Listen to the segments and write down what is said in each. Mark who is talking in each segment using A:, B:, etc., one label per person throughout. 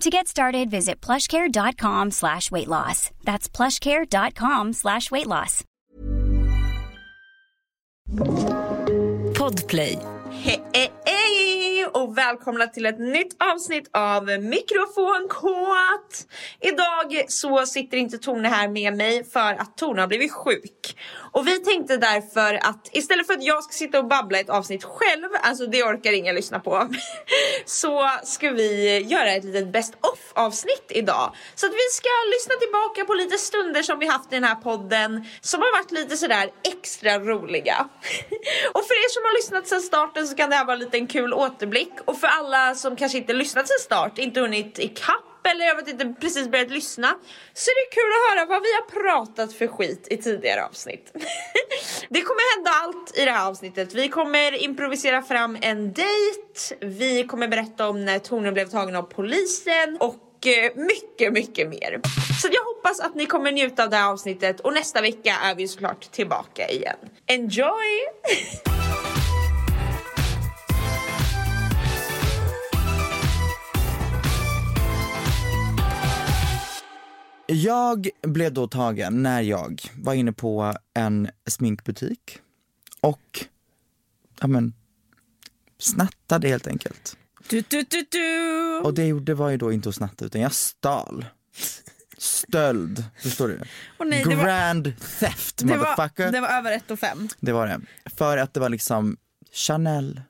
A: To get started, visit plushcare.com slash weight loss. That's plushcare.com slash weight loss.
B: Podplay.
C: Hej, hej och välkomna till ett nytt avsnitt av Mikrofonkåt. Idag så sitter inte Tone här med mig för att Tone har blivit sjuk. Och vi tänkte därför att istället för att jag ska sitta och babbla ett avsnitt själv, alltså det orkar ingen lyssna på, så ska vi göra ett litet best of avsnitt idag. Så att vi ska lyssna tillbaka på lite stunder som vi haft i den här podden som har varit lite sådär extra roliga. och för er som har lyssnat sedan starten så kan det här vara en liten kul återblick och för alla som kanske inte lyssnat sedan start, inte hunnit ikapp eller jag vet inte precis börjat lyssna så är det kul att höra vad vi har pratat för skit i tidigare avsnitt. det kommer hända allt i det här avsnittet. Vi kommer improvisera fram en dejt, vi kommer berätta om när Tone blev tagen av polisen och eh, mycket, mycket mer. Så jag hoppas att ni kommer njuta av det här avsnittet och nästa vecka är vi såklart tillbaka igen. Enjoy!
D: Jag blev då tagen när jag var inne på en sminkbutik och, ja men, snattade helt enkelt.
B: Du, du, du, du.
D: Och det gjorde var ju då inte att snatta utan jag stal. Stöld, förstår du?
B: Åh nej, det var-
D: Grand theft
B: Det var,
D: motherfucker.
B: det var över ett och fem.
D: Det var det. För att det var liksom Chanel.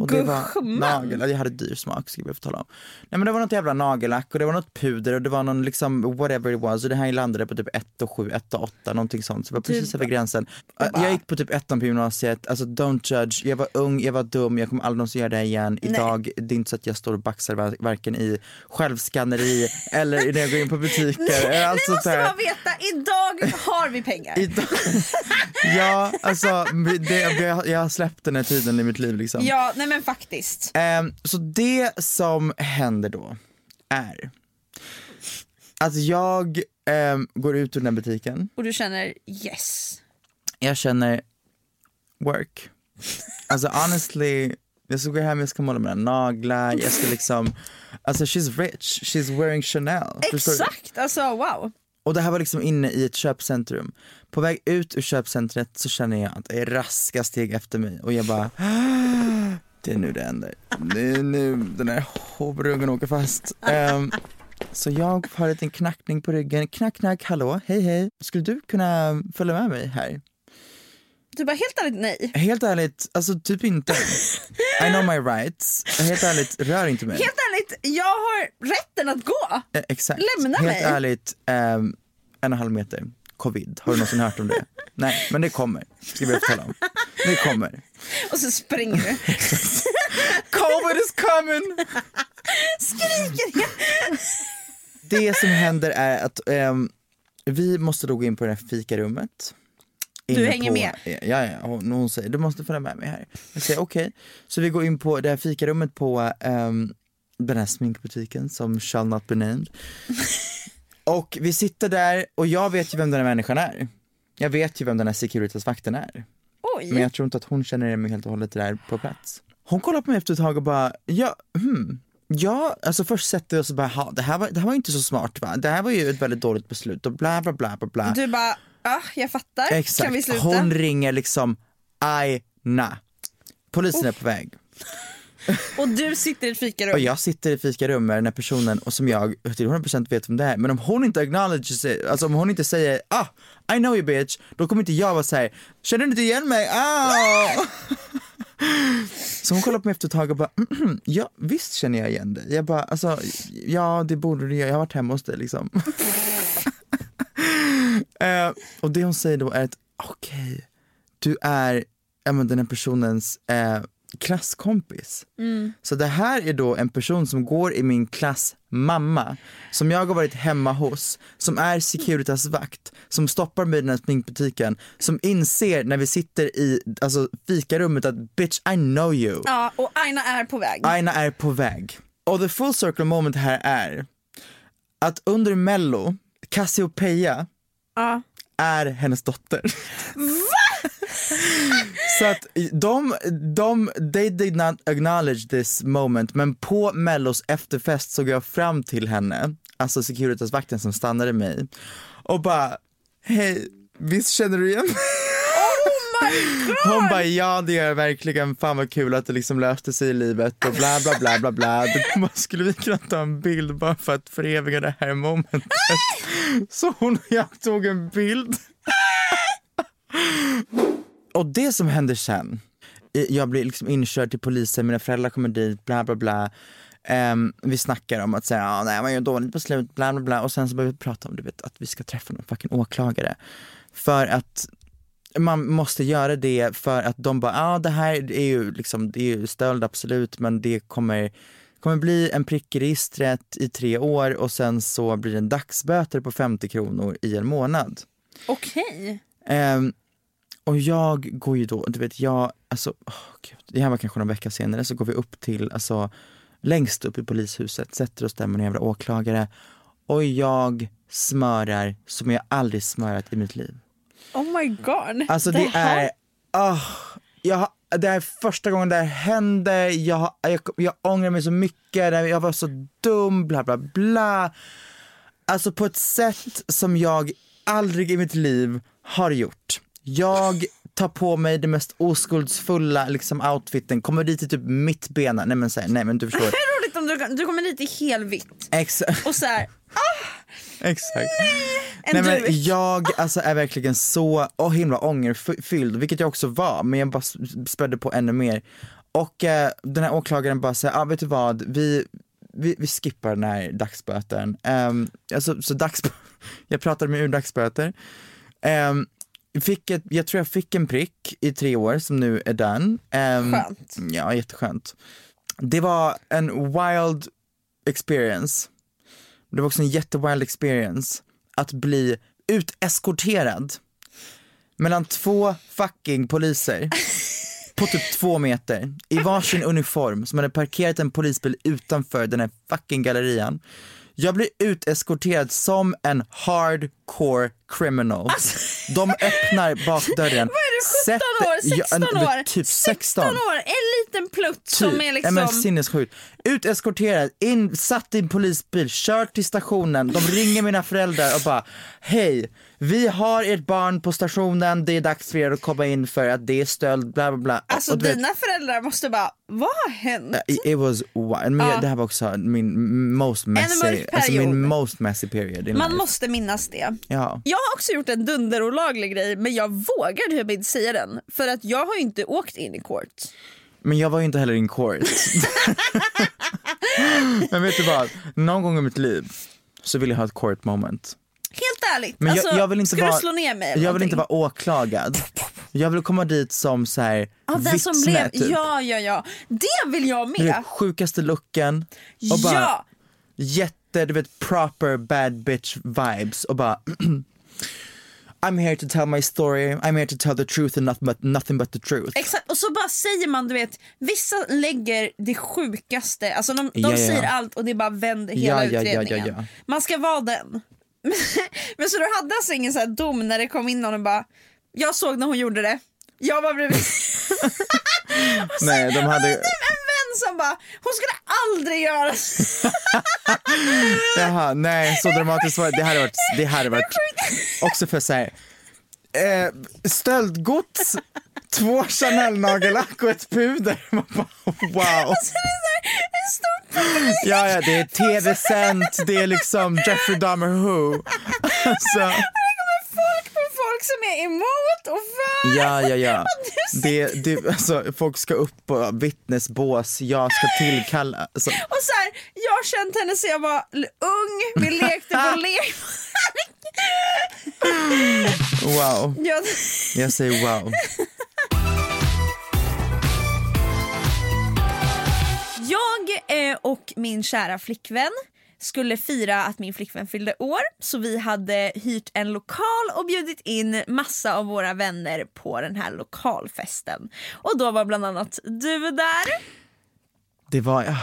D: Och det var nagel, ja, jag hade dyr smak ska jag tala om. Nej men det var något jävla nagellack och det var något puder och det var någon liksom whatever it was och det här landade på typ 1 och 7, 1 och 8 någonting sånt. Så det var precis
B: Typ-
D: över gränsen. Jag gick på typ ettan på gymnasiet, alltså don't judge, jag var ung, jag var dum, jag kommer aldrig någonsin göra det igen. Idag, det är inte så att jag står och baxar var- varken i självskanneri eller när jag går in på butiker. Allt
B: Ni
D: sånt
B: måste
D: där.
B: bara veta, idag har vi pengar.
D: Idag, ja, alltså det, jag, jag har släppt den här tiden i mitt liv liksom.
B: Ja, nej men faktiskt.
D: Ehm, så det som händer då är att jag ehm, går ut ur den här butiken,
B: Och du känner yes.
D: jag känner work. Alltså honestly, jag ska gå hem, jag ska måla mina naglar, jag ska liksom, alltså she's rich, she's wearing Chanel.
B: Exakt, alltså wow.
D: Och det här var liksom inne i ett köpcentrum. På väg ut ur köpcentret så känner jag att det är raska steg efter mig och jag bara Det är nu det händer. Det är nu den här hovrungen åker fast. Ehm, så jag har en liten knackning på ryggen. Knack, knack, hallå, hej, hej. Skulle du kunna följa med mig här?
B: Du bara helt ärligt nej.
D: Helt ärligt, alltså typ inte. I know my rights. Helt ärligt, rör inte mig.
B: Helt ärligt, jag har rätten att gå.
D: Eh, exakt.
B: Lämna
D: Helt
B: mig.
D: ärligt, ehm, en och en halv meter. Covid, har du någonsin hört om det? Nej, men det kommer. Ska vi tala om. Det kommer.
B: Och så springer du.
D: Covid is coming!
B: Skriker jag.
D: Det som händer är att ehm, vi måste då gå in på det här fikarummet.
B: Du hänger
D: på,
B: med?
D: Ja, ja hon, hon säger du måste följa med mig här. Jag säger okej. Så vi går in på det här fikarummet på um, den här sminkbutiken som shall not be named. Och vi sitter där och jag vet ju vem den här människan är. Jag vet ju vem den här Securitas-vakten är.
B: Oj.
D: Men jag tror inte att hon känner mig helt och hållet där på plats. Hon kollar på mig efter ett tag och bara, ja, hmm. Ja, alltså först sätter vi oss och bara, ha, det här var, det här var inte så smart va? Det här var ju ett väldigt dåligt beslut och bla bla bla bla bla.
B: Du bara, ja jag fattar. Kan vi
D: Exakt,
B: sluta?
D: hon ringer liksom Aina. Polisen är på väg.
B: Och du sitter i ett fikarum.
D: Och jag sitter i fikarum med den här personen och som jag till 100% vet vem det är. Men om hon inte acknowledges it, alltså om hon inte säger ah, I know you bitch, då kommer inte jag vara såhär, känner du inte igen mig? Ah! Så hon kollar på mig efter ett tag och bara, mm-hmm, ja visst känner jag igen dig. Jag bara, alltså ja det borde du göra, jag har varit hemma hos dig liksom. uh, och det hon säger då är att, okej, du är ja, men den här personens eh, klasskompis. Så det här är då en person som går i min klass mamma, som jag har varit hemma hos, som är Securitas vakt, som stoppar mig i den här sminkbutiken, som inser när vi sitter i alltså, fikarummet att bitch I know you.
B: Ja, och Aina är på väg.
D: Aina är på väg. Och the full circle moment här är att under mello, Cassiopeia
B: Ja.
D: är hennes dotter. Så att de, de, they did not acknowledge this moment men på mellos efterfest såg jag fram till henne, alltså Securitas-vakten som stannade mig och bara hej, visst känner du igen mig? Hon bara ja det gör jag verkligen, fan vad kul att det liksom löste sig i livet och bla bla bla bla bla. Bara, skulle vi kunna ta en bild bara för att föreviga det här momentet? Så hon och jag tog en bild. Och det som händer sen, jag blir liksom inkörd till polisen, mina föräldrar kommer dit, bla bla bla. Ehm, vi snackar om att säga, ah, nej man gör dåligt beslut, bla bla bla. Och sen så börjar vi prata om du vet, att vi ska träffa någon fucking åklagare. För att man måste göra det för att de bara, ja ah, det här är ju liksom, det är ju stöld absolut men det kommer, kommer bli en prick i registret i tre år och sen så blir det en dagsböter på 50 kronor i en månad.
B: Okej.
D: Ehm, och jag går ju då, du vet jag, alltså, åh, gud, det här var kanske någon vecka senare, så går vi upp till, alltså längst upp i polishuset, sätter oss där med en jävla åklagare och jag smörar som jag aldrig smörat i mitt liv.
B: Oh my god.
D: Alltså det,
B: här-
D: är, ah, jag, har- det är första gången det här hände, jag, jag, jag ångrar mig så mycket, jag var så dum, bla bla bla. Alltså på ett sätt som jag aldrig i mitt liv har gjort. Jag tar på mig det mest oskuldsfulla liksom outfiten, kommer dit i typ mittbena, nej men, så här, nej men du förstår.
B: Det är roligt om du, du kommer dit i helvitt
D: Exakt.
B: och så här,
D: Exakt.
B: en
D: Nej men jag alltså, är verkligen så oh, himla ångerfylld, vilket jag också var, men jag bara spädde på ännu mer. Och eh, den här åklagaren bara säger, ah, vet du vad, vi, vi, vi skippar den här dagsböten. Um, alltså, så dags, jag pratade med ur dagsböter. Um, fick ett, jag tror jag fick en prick i tre år som nu är done. Um,
B: Skönt.
D: Ja, jätteskönt. Det var en wild experience. Det var också en jättewild experience att bli uteskorterad mellan två fucking poliser på typ två meter i varsin uniform som hade parkerat en polisbil utanför den här fucking gallerian. Jag blir uteskorterad som en hardcore criminal. De öppnar bakdörren.
B: Vad är du, 17 år? 16
D: Ja,
B: år?
D: Typ 16.
B: år, en liten plutt som
D: Typ.
B: är
D: Ja,
B: liksom...
D: men sinnessjukt. Uteskorterad, in, satt i en polisbil, kört till stationen. De ringer mina föräldrar och bara Hej, vi har ert barn på stationen, det är dags för er att komma in för att det är stöld, bla bla bla.
B: Alltså
D: och vet,
B: dina föräldrar måste bara, vad har hänt?
D: it, it was. Men
B: Ja.
D: det här var också min most messy, alltså min most messy period
B: Man
D: life.
B: måste minnas det.
D: Ja.
B: Jag har också gjort en dunderolaglig grej men jag vågar typ inte säga den för att jag har inte åkt in i court.
D: Men jag var ju inte heller in court. Men vet du vad, någon gång i mitt liv så vill jag ha ett court moment.
B: Helt ärligt,
D: Men
B: alltså,
D: jag, jag vill inte
B: ska
D: vara,
B: du slå ner mig eller
D: Jag vill inte vara åklagad. Jag vill komma dit som så här,
B: ja, den
D: vittne
B: som blev,
D: typ.
B: Ja ja ja, det vill jag med.
D: vet, sjukaste looken och bara
B: Ja!
D: jätte, du vet proper bad bitch vibes och bara I'm here to tell my story, I'm here to tell the truth and nothing but, nothing but the truth.
B: Exakt, och så bara säger man, du vet, vissa lägger det sjukaste, alltså de, de
D: Ja, ja,
B: säger allt och det bara vänder hela utredningen. Man ska vara den. Men så du hade alltså ingen så här dom när det kom in någon och bara, jag såg när hon gjorde det, jag var bredvid.
D: Nej, de hade,
B: en vän som bara, hon skulle aldrig göra så.
D: jaha, nej så dramatiskt var det, det hade varit, det hade varit också för såhär, eh, stöldgods, två Chanel-nagellack och ett puder. Man bara, wow.
B: En stor.
D: Ja, ja, det är tv-sänt, det är liksom Jeffrey Dahmer Who. Alltså,
B: Det folk på folk som är emot och för.
D: ja, ja, ja. Det, det, alltså, folk ska upp på vittnesbås, jag ska tillkalla. Alltså,
B: Och så här, jag har känt henne sedan jag var ung, vi lekte på lekpark.
D: wow,
B: Jag,
D: jag säger wow.
B: Jag eh, och min kära flickvän skulle fira att min flickvän fyllde år så vi hade hyrt en lokal och bjudit in massa av våra vänner på den här lokalfesten. Och då var bland annat du där.
D: Det var, ja.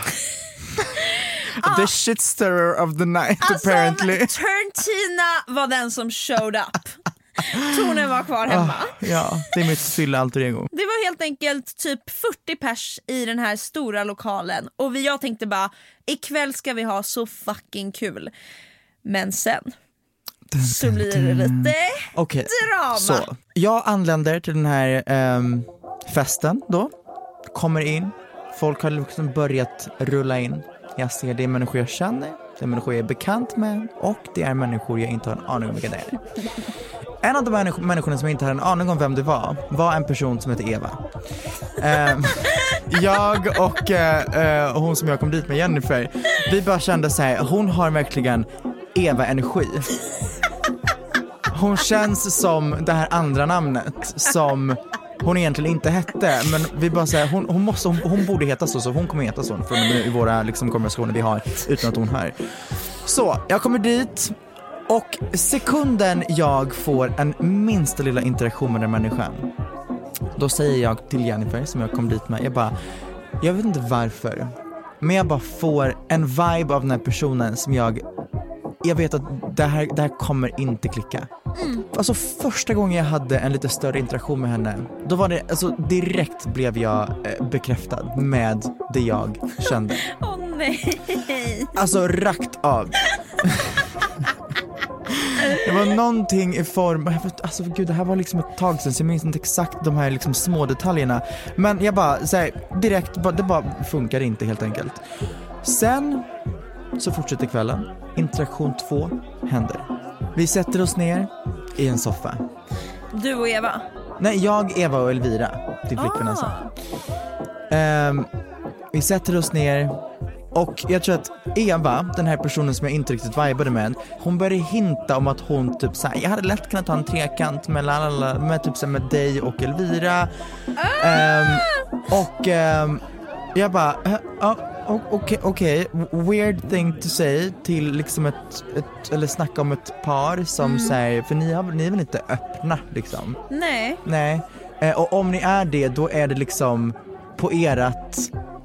D: The shit stirrer of the night
B: Alltså
D: apparently.
B: Turntina var den som showed up. Tonen var kvar hemma.
D: Ja, det är mitt fylla alter ego.
B: Det var helt enkelt typ 40 pers i den här stora lokalen och vi, jag tänkte bara ikväll ska vi ha så fucking kul. Men sen så blir det lite
D: Okej,
B: drama.
D: så. Jag anländer till den här ehm, festen då, kommer in, folk har liksom börjat rulla in. Jag ser det är människor jag känner, det är människor jag är bekant med och det är människor jag inte har en aning om vilka det är. En av de människ- människorna som inte hade en aning om vem det var, var en person som heter Eva. Ehm, jag och eh, eh, hon som jag kom dit med, Jennifer, vi bara kände så här, hon har verkligen Eva-energi. Hon känns som det här andra namnet som hon egentligen inte hette men vi bara säger hon, hon, måste, hon, hon borde heta så så hon kommer heta så från i våra liksom, konversationer vi har utan att hon hör. Så jag kommer dit och sekunden jag får en minsta lilla interaktion med den människan då säger jag till Jennifer som jag kom dit med, jag bara, jag vet inte varför men jag bara får en vibe av den här personen som jag jag vet att det här, det här kommer inte klicka. Alltså första gången jag hade en lite större interaktion med henne, då var det, alltså direkt blev jag eh, bekräftad med det jag kände.
B: Åh nej.
D: Alltså rakt av. Det var någonting i form, alltså gud det här var liksom ett tag sedan så jag minns inte exakt de här liksom små detaljerna. Men jag bara, så här, direkt, det bara funkar inte helt enkelt. Sen så fortsätter kvällen, interaktion två händer. Vi sätter oss ner i en soffa.
B: Du och Eva.
D: Nej, jag, Eva och Elvira, flickvännen alltså.
B: Ah.
D: Ehm, vi sätter oss ner och jag tror att Eva, den här personen som jag inte riktigt vibade med, hon började hinta om att hon typ såhär, jag hade lätt kunnat ha en trekant med, lalala, med typ såhär, med dig och Elvira. Ehm, och ehm, jag bara, "Eh, ja, o- okej, okej, weird thing to say till liksom ett, ett eller snacka om ett par som säger, för ni, har, ni är väl inte öppna liksom?
B: Nej.
D: Nej, eh, och om ni är det då är det liksom på erat,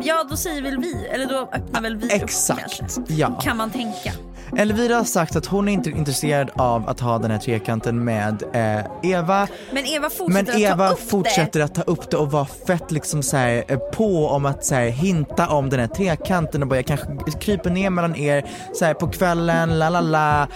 B: Ja då säger väl vi, eller då öppnar väl vi upp
D: exakt,
B: kanske.
D: ja.
B: Kan man tänka.
D: Elvira har sagt att hon är inte intresserad av att ha den här trekanten med eh, Eva
B: Men Eva fortsätter
D: Men
B: att ta
D: Eva
B: upp
D: fortsätter att ta upp det och vara fett liksom så här, eh, på om att så här, hinta om den här trekanten och bara jag kanske kryper ner mellan er så här, på kvällen, la la la.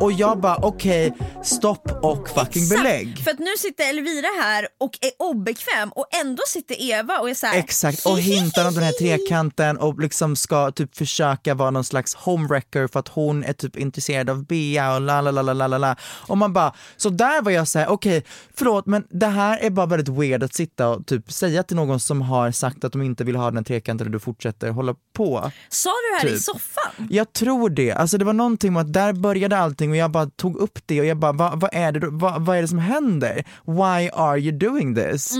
D: Och jag bara okej, stopp och fucking
B: Exakt,
D: belägg.
B: För att nu sitter Elvira här och är obekväm och ändå sitter Eva och är såhär
D: Exakt, och hintar om den här trekanten och liksom ska typ försöka vara någon slags homewrecker för att hon är typ intresserad av Bea och la la la la la la. Och man bara, så där var jag såhär, okej förlåt men det här är bara väldigt weird att sitta och typ säga till någon som har sagt att de inte vill ha den trekanten och du fortsätter hålla på.
B: Sa du det här i
D: Typ.
B: soffan?
D: Jag tror det, alltså det var någonting med att där började allting och jag bara tog upp det och jag bara, vad, vad är det vad, vad är det som händer? Why are you doing this?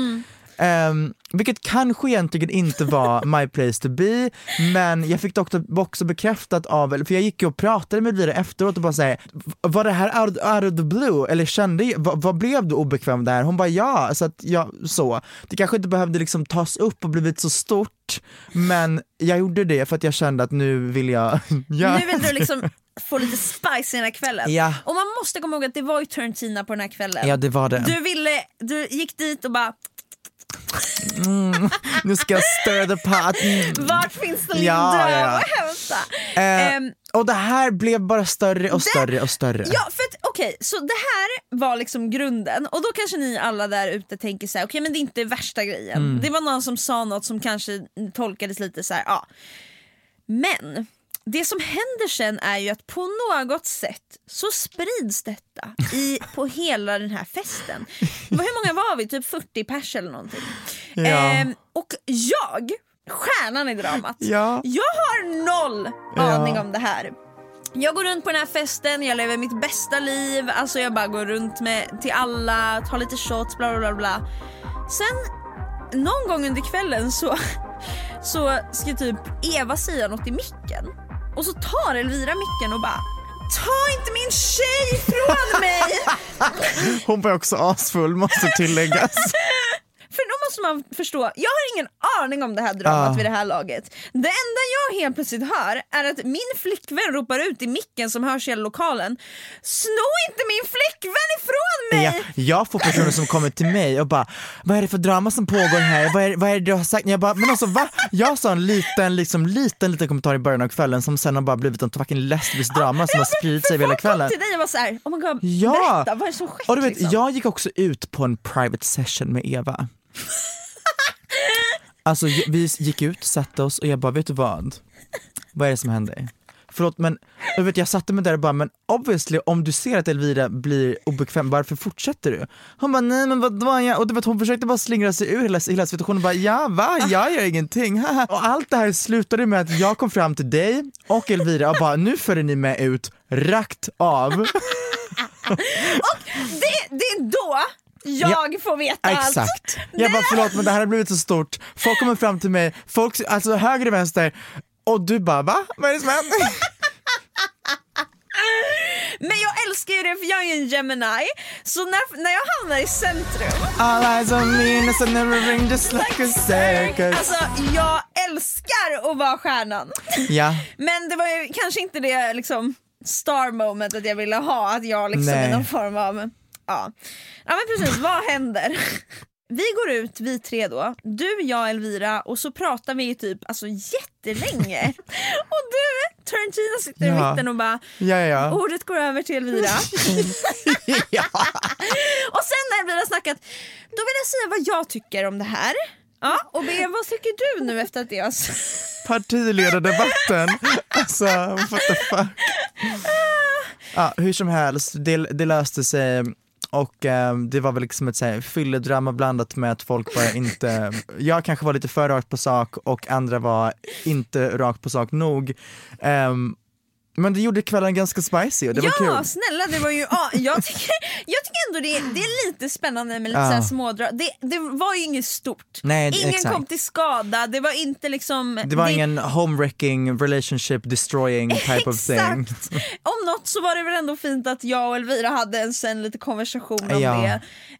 D: Um, vilket kanske egentligen inte var my place to be, men jag fick också, bekräftat av, för jag gick och pratade med Elvira efteråt och bara säger var det här out, out of the blue eller kände, vad, vad blev du obekväm där? Hon bara ja, så att jag, så. Det kanske inte behövde liksom tas upp och blivit så stort, men jag gjorde det för att jag kände att nu vill jag, ja.
B: Nu vill du liksom få lite spice i den här kvällen.
D: Ja.
B: Och man måste komma ihåg att det var ju Turn-Tina på den här kvällen.
D: Ja det var det.
B: Du ville, du gick dit och bara
D: Nu ska jag stir the pot. Mm.
B: vart finns det
D: Ja,
B: dröm
D: ja.
B: att hämta?
D: Eh,
B: Ehm,
D: och det här blev bara större och större och större.
B: Ja för att okej, så det här var liksom grunden och då kanske ni alla där ute tänker så här: okej men det är inte värsta grejen.
D: Mm.
B: Det var någon som sa något som kanske tolkades lite så här, ja. Men det som händer sen är ju att på något sätt så sprids detta i, på hela den här festen. Hur många var vi? Typ 40 pers eller någonting.
D: Ja.
B: Ehm, och jag, stjärnan i dramat,
D: Ja.
B: jag har noll aning om det här. Jag går runt på den här festen, jag lever mitt bästa liv, alltså jag bara går runt med, till alla, tar lite shots, bla bla bla. bla. Sen någon gång under kvällen så, så ska typ Eva säga något i micken och så tar Elvira micken och bara Ta inte min tjej från mig!
D: Hon var också asfull måste tilläggas.
B: För då måste man förstå, jag har ingen aning om det här dramat
D: Ah.
B: vid det här laget. Det enda jag helt plötsligt hör är att min flickvän ropar ut i micken som hörs i hela lokalen Sno inte min flickvän ifrån mig!
D: Ja, jag får personer som kommer till mig och bara Vad är det för drama som pågår här? Vad är, vad är det du har sagt? Jag bara, men alltså va? Jag sa en liten, liksom, liten, liten kommentar i början av kvällen som sen har bara blivit en fucking lesbisk drama som har spridit sig över hela kvällen.
B: till dig och var såhär, oh my god,
D: Ja.
B: berätta vad är det som skett?
D: Och du vet,
B: liksom?
D: jag gick också ut på en private session med Eva. Alltså vi gick ut, satte oss och jag bara, vet du vad? Vad är det som händer? Förlåt men, jag, vet, jag satte mig där och bara, men obviously om du ser att Elvira blir obekväm, varför fortsätter du? Hon bara, nej men vadå? Och du vet, hon försökte bara slingra sig ur hela, hela situationen och bara, ja va? Jag gör ingenting. haha." och allt det här slutade med att jag kom fram till dig och Elvira och bara, nu följer ni med ut, rakt av.
B: det, det är då jag får veta allt.
D: Exakt. Jag bara förlåt men det här har blivit så stort. Folk kommer fram till mig, folk, alltså höger och vänster och du bara va? Vad är det som händer?
B: Men jag älskar ju det för jag är ju en Gemini, så när, när jag hamnar i centrum
D: All eyes on me and it's never ring just like a circus.
B: Alltså jag älskar att vara stjärnan.
D: Ja,
B: Men det var ju kanske inte det liksom star momentet jag ville ha, att jag liksom
D: Nej.
B: är någon form av... Ja, ja men precis, vad händer? Vi går ut, vi tre då, du, jag, Elvira och så pratar vi typ alltså jättelänge. och du, Turn-Tina sitter i
D: Ja.
B: mitten och bara
D: ja, ja.
B: ordet går över till Elvira. och sen när Elvira snackat, då vill jag säga vad jag tycker om det här. Ja, och Bea, vad tycker du nu efter att det har
D: Partiledardebatten. Alltså what the fuck. Ja, hur som helst, det, det löste sig och eh, det var väl liksom ett så här fylledrama blandat med att folk bara inte, jag kanske var lite för rakt på sak och andra var inte rakt på sak nog. Ehm, men det gjorde kvällen ganska spicy och det
B: ja,
D: var kul.
B: snälla det var ju, ja, jag, tycker, jag tycker ändå det, det är lite spännande med lite
D: Ja.
B: smådrag. Det, det var ju inget stort.
D: Nej,
B: Ingen
D: exakt.
B: kom till skada, det var inte liksom...
D: Det var ingen homewrecking, relationship destroying type of thing.
B: Exakt! Om något så var det väl ändå fint att jag och Elvira hade en sen lite konversation om
D: Ja.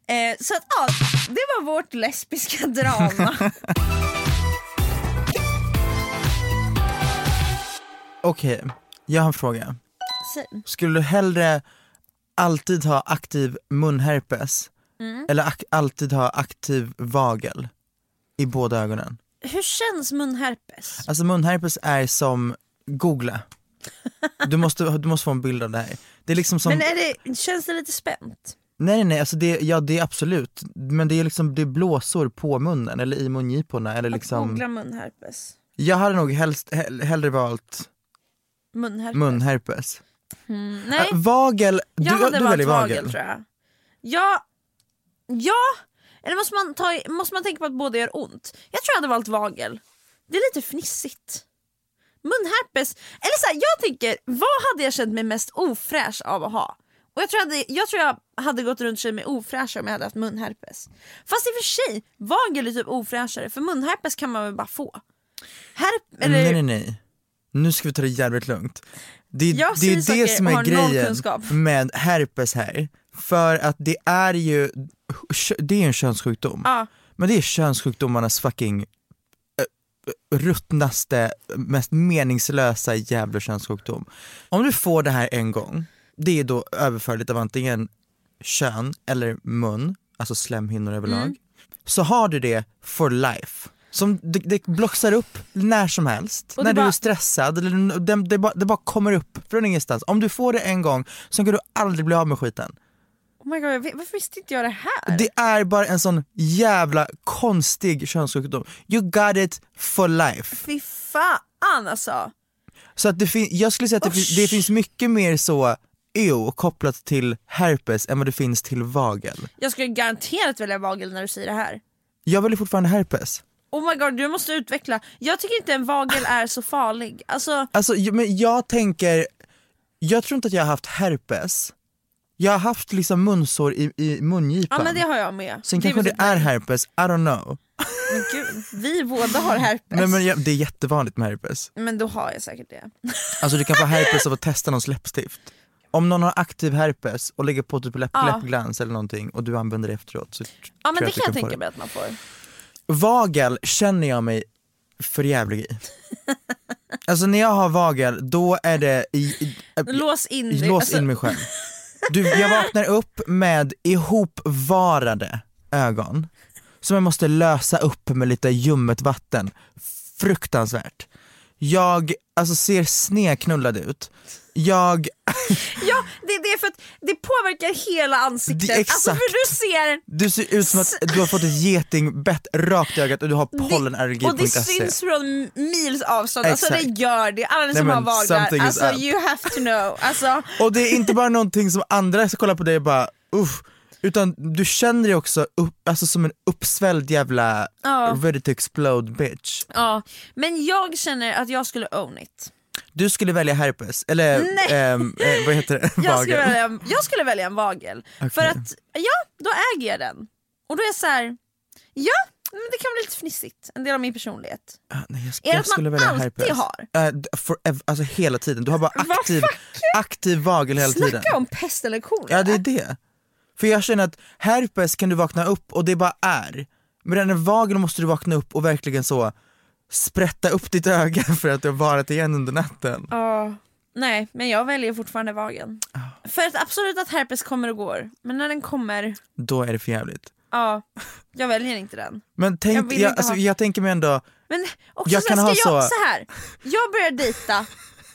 B: det. Eh, så att ja, det var vårt lesbiska drama.
D: Okej, jag har en fråga.
B: Säg.
D: Skulle du hellre alltid ha aktiv munherpes
B: Mm.
D: eller ak- alltid ha aktiv vagel i båda ögonen?
B: Hur känns munherpes?
D: Alltså munherpes är som, googla. Du måste, du måste få en bild av det här. Det är liksom som,
B: Men är det, känns det lite spänt?
D: nej nej alltså det, ja det är absolut, men det är liksom det är blåsor på munnen eller i mungiporna eller
B: Att
D: liksom
B: googla munherpes?
D: Jag hade nog helst, hell, hellre valt
B: Munherpes?
D: munherpes.
B: Mm, nej.
D: Äh, vagel, du,
B: Jag hade
D: du
B: valt vagel,
D: vagel.
B: tror jag. Ja, ja, eller måste man, ta, måste man tänka på att båda gör ont? Jag tror jag hade valt vagel. Det är lite fnissigt. Munherpes, eller så här, jag tänker, vad hade jag känt mig mest ofräsch av att ha? Och jag tror, jag, hade, jag tror jag hade gått runt sig med ofräschare om jag hade haft munherpes. Fast i och för sig, vagel är typ ofräschare för munherpes kan man väl bara få? Herp, eller,
D: Nej nej nej, nu ska vi ta det jävligt lugnt. Det, det är det
B: saker
D: som är grejen med herpes här. För att det är ju, det är en könssjukdom.
B: Ja.
D: Men det är könssjukdomarnas fucking eh, ruttnaste, mest meningslösa jävla könssjukdom. Om du får det här en gång, det är då överförligt av antingen kön eller mun, alltså slemhinnor överlag,
B: Mm.
D: så har du det for life. Som det, det bloxar upp när som helst, när
B: det
D: du
B: bara-
D: är stressad, eller det, det, bara, det bara kommer upp från ingenstans. Om du får det en gång så kan du aldrig bli av med skiten.
B: Oh my God, varför visste inte jag det här?
D: Det är bara en sån jävla konstig könssjukdom. You got it for life.
B: Fy fan alltså.
D: Så att det fin- jag skulle säga att det, det finns mycket mer så ew kopplat till herpes än vad det finns till vagel.
B: Jag skulle garanterat välja vagel när du säger det här.
D: Jag väljer fortfarande herpes.
B: Oh my god, du måste utveckla. Jag tycker inte en vagel är så farlig. Alltså,
D: Alltså men jag tänker, jag tror inte att jag har haft herpes. Jag har haft liksom munsår i, i mungipan.
B: ja men det har jag med.
D: Sen
B: är
D: kanske det
B: typ-
D: är herpes, I don't know.
B: Men gud, vi båda har herpes.
D: Nej, men jag, det är jättevanligt med herpes.
B: Men då har jag säkert det.
D: Alltså du kan få herpes av att testa någons läppstift. Om någon har aktiv herpes och lägger på typ läpp,
B: Ja.
D: läppglans eller någonting och du använder det efteråt så
B: Ja men det
D: du
B: kan jag tänka
D: det.
B: mig att man får.
D: Vagel känner jag mig för jävlig i. Alltså när jag har vagel då är det i, i,
B: Lås in dig.
D: lås
B: Alltså,
D: in mig själv. Du, jag vaknar upp med ihopvarade ögon som jag måste lösa upp med lite ljummet vatten. Fruktansvärt. Jag alltså, ser sneknullad ut. Jag,
B: Ja, det, det är för att det påverkar hela ansiktet.
D: Det-
B: Alltså
D: exakt.
B: för du ser,
D: du ser ut som att du har fått ett getingbett rakt i ögat och du har
B: det, och det
D: pollenallergi.se.
B: syns från mils avstånd. Alltså det
D: Exakt.
B: gör det. Alla ni som har
D: something is
B: alltså
D: up.
B: you have to know. Alltså,
D: Och det är inte bara någonting som andra ska kolla på dig och bara uff, utan du känner dig också upp, alltså som en uppsvälld jävla
B: Ja.
D: ready to explode bitch.
B: ja. Men jag känner att jag skulle own it.
D: Du skulle välja herpes, eller ehm, eh, vad heter det?
B: Jag skulle, välja, jag skulle välja en vagel. För att, ja, då äger jag den. Och då är jag så här, ja, men det kan bli lite fnissigt. En del av min personlighet.
D: Ah, nej, jag,
B: Är det att man alltid
D: herpes.
B: har?
D: Eh, d- forever, alltså hela tiden, du har bara aktiv, aktiv vagel hela tiden.
B: Snacka om pest eller kolera.
D: Ja det är det. För jag känner att herpes kan du vakna upp och det bara är. Men en vagel måste du vakna upp och verkligen så sprätta upp ditt öga för att du har varit igen under natten.
B: Ja. Nej, men jag väljer fortfarande vagen.
D: Ah.
B: För att absolut att herpes kommer och går, men när den kommer,
D: Då är det för jävligt.
B: ja, jag väljer inte den.
D: Men
B: Jag
D: tänk, jag,
B: inte
D: alltså,
B: ha-
D: jag tänker mig ändå,
B: Men också
D: Jag
B: så
D: kan
B: här,
D: ha
B: ska jag,
D: så-
B: så här, jag börjar dejta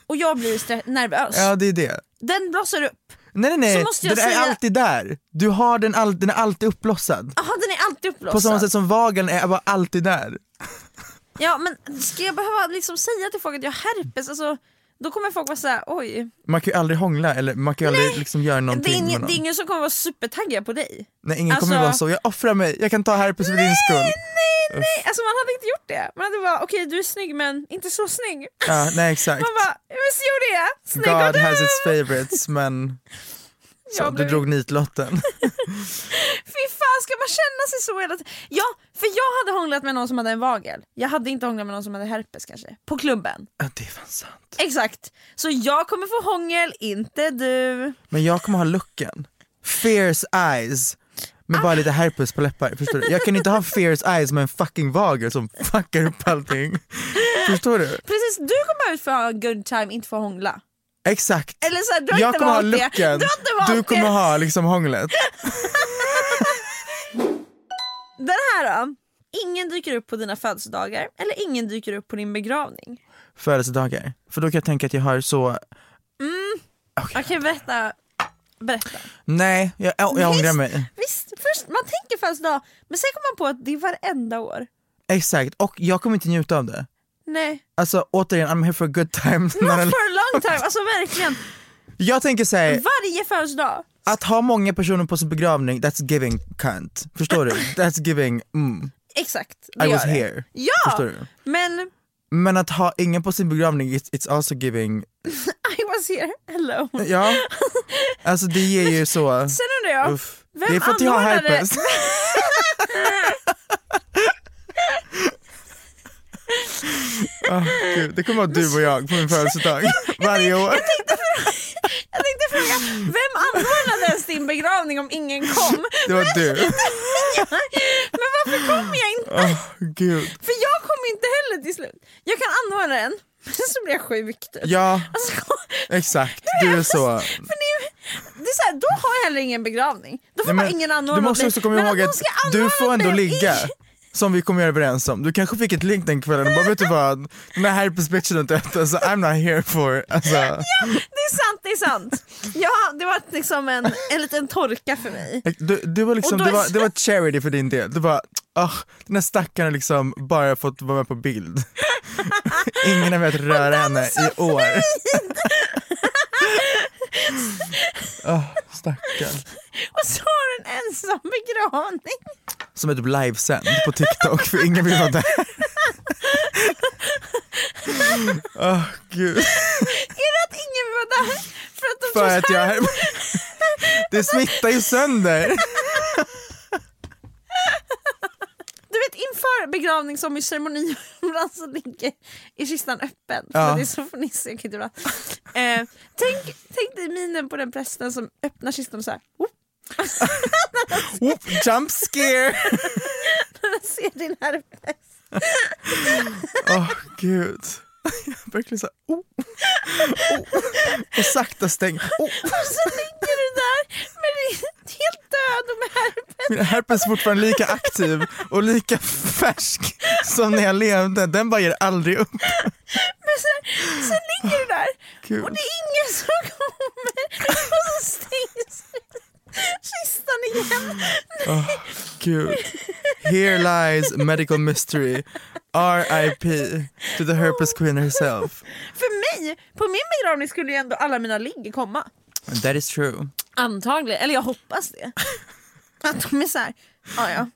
B: och jag blir nervös.
D: ja det är det.
B: Den blossar upp.
D: Nej nej nej,
B: jag
D: den är
B: säga-
D: alltid där. Du har den, all, den är alltid uppblossad.
B: Jaha, den är alltid uppblossad.
D: På samma sätt som vageln är bara alltid där.
B: Ja men ska jag behöva liksom säga till folk att jag har herpes? Alltså, då kommer folk vara såhär, oj.
D: Man kan ju aldrig hångla eller man kan ju aldrig liksom göra
B: Det
D: någonting
B: är,
D: med
B: ingen,
D: någon.
B: det är ingen som kommer vara supertaggad på dig.
D: Nej ingen kommer
B: alltså-
D: vara så, jag offrar mig, jag kan ta herpes för din skull.
B: Nej, nej, alltså man hade inte gjort det. Man hade bara, okej du är snygg men inte så snygg.
D: Ja, nej exakt.
B: Man bara, men så gjorde jag. Snygg och
D: God
B: dum.
D: has its favorites men så,
B: Jag
D: du drog nitlotten.
B: Fy fan ska man känna sig så hela tiden? Ja, för jag hade hånglat med någon som hade en vagel. Jag hade inte hånglat med någon som hade herpes kanske. På klubben.
D: Ja, det är fan sant.
B: Exakt. Så jag kommer få hångel, inte du.
D: Men jag kommer ha looken. Fierce eyes. Med bara lite herpes på läppar, förstår du? Jag kan inte ha fierce eyes med en fucking vagel som fuckar upp allting. Förstår du?
B: Precis, du kommer ut för att ha good time, inte för att hångla.
D: Exakt.
B: Eller så här, du har
D: jag
B: inte
D: kommer ha looken,
B: Du
D: kommer ha liksom hånglet.
B: Den här då? Ingen dyker upp på dina födelsedagar eller ingen dyker upp på din begravning.
D: Födelsedagar. För då kan jag tänka att jag har så,
B: Okej, berätta. Berätta.
D: nej jag, jag, jag ångrar mig.
B: Visst, först, man tänker födelsedag, men sen kommer man på att det är varenda år.
D: Exakt, och jag kommer inte njuta av det.
B: Nej,
D: Alltså återigen, I'm here for a good time.
B: not for a long time, alltså verkligen.
D: jag tänker säga
B: Varje födelsedag.
D: att ha många personer på sin begravning, that's giving cunt. Förstår du? That's giving, mm,
B: Exakt, det
D: I
B: gör
D: was
B: det.
D: here.
B: Ja,
D: Förstår du?
B: men
D: Men att ha ingen på sin begravning, it's, it's also giving,
B: I was here alone.
D: ja, alltså det ger ju så,
B: Sen undrar jag,
D: uff.
B: vem
D: Det är för att jag har
B: anordnade-
D: herpes. Åh, Gud, det kommer vara du och jag på min födelsedag varje år.
B: jag tänkte fråga, vem anordnade ens din begravning om ingen kom?
D: Det var du.
B: Men varför kom jag inte?
D: Åh Gud.
B: För jag kom inte heller till slut. Jag kan anordna den, men så blir jag sjuk typ.
D: Ja,
B: Alltså,
D: exakt. Du är så.
B: för ni, det är så här, då har jag heller ingen begravning. Då får
D: Nej, men
B: ingen anordna
D: du måste också komma ihåg att
B: ska
D: du får ändå ligga.
B: i-
D: Som vi kommer göra överens om. Du kanske fick ett link den kvällen och bara vet du vad, den här herpesbitchen har dött, alltså I'm not here for, alltså.
B: Det är sant, det är sant. Ja, det var liksom en, en liten torka för mig.
D: Du, du var liksom,
B: då
D: det
B: är
D: var, det var charity för din del. Du bara, ah, den här stackaren har liksom bara fått vara med på bild. Ingen har velat röra henne i år. oh, stackarn.
B: Och så har du en ensam begravning.
D: Som är typ livesänd på TikTok för ingen vill vara där. Åh gud.
B: Är det att ingen var där? För att de
D: För att jag... Det smittar ju sönder.
B: Vet inför begravning som i ceremoni ibland så ligger i kistan öppen.
D: Ja.
B: det är så fnissigt ibland. Eh, tänk, tänk dig minen på den prästen som öppnar kistan och så här, oh,
D: Whoop, jump scare.
B: när den ser din herpes.
D: Åh gud. Jag Verkligen så här, oh. Oh. Och sakta stäng. Oh.
B: Och så ligger du där död med herpes.
D: Min herpes är fortfarande lika aktiv och lika färsk som när jag levde. Den bara ger aldrig upp.
B: Men sen, sen ligger du där
D: Gud.
B: och det är ingen som kommer. Och så stängs kistan igen.
D: Åh, Gud. Here lies medical mystery. R.I.P. to the herpes queen herself.
B: För mig, på min begravning skulle ju ändå alla mina ligg komma.
D: That is true.
B: Antagligen, eller jag hoppas det. Att de är såhär, ja ja.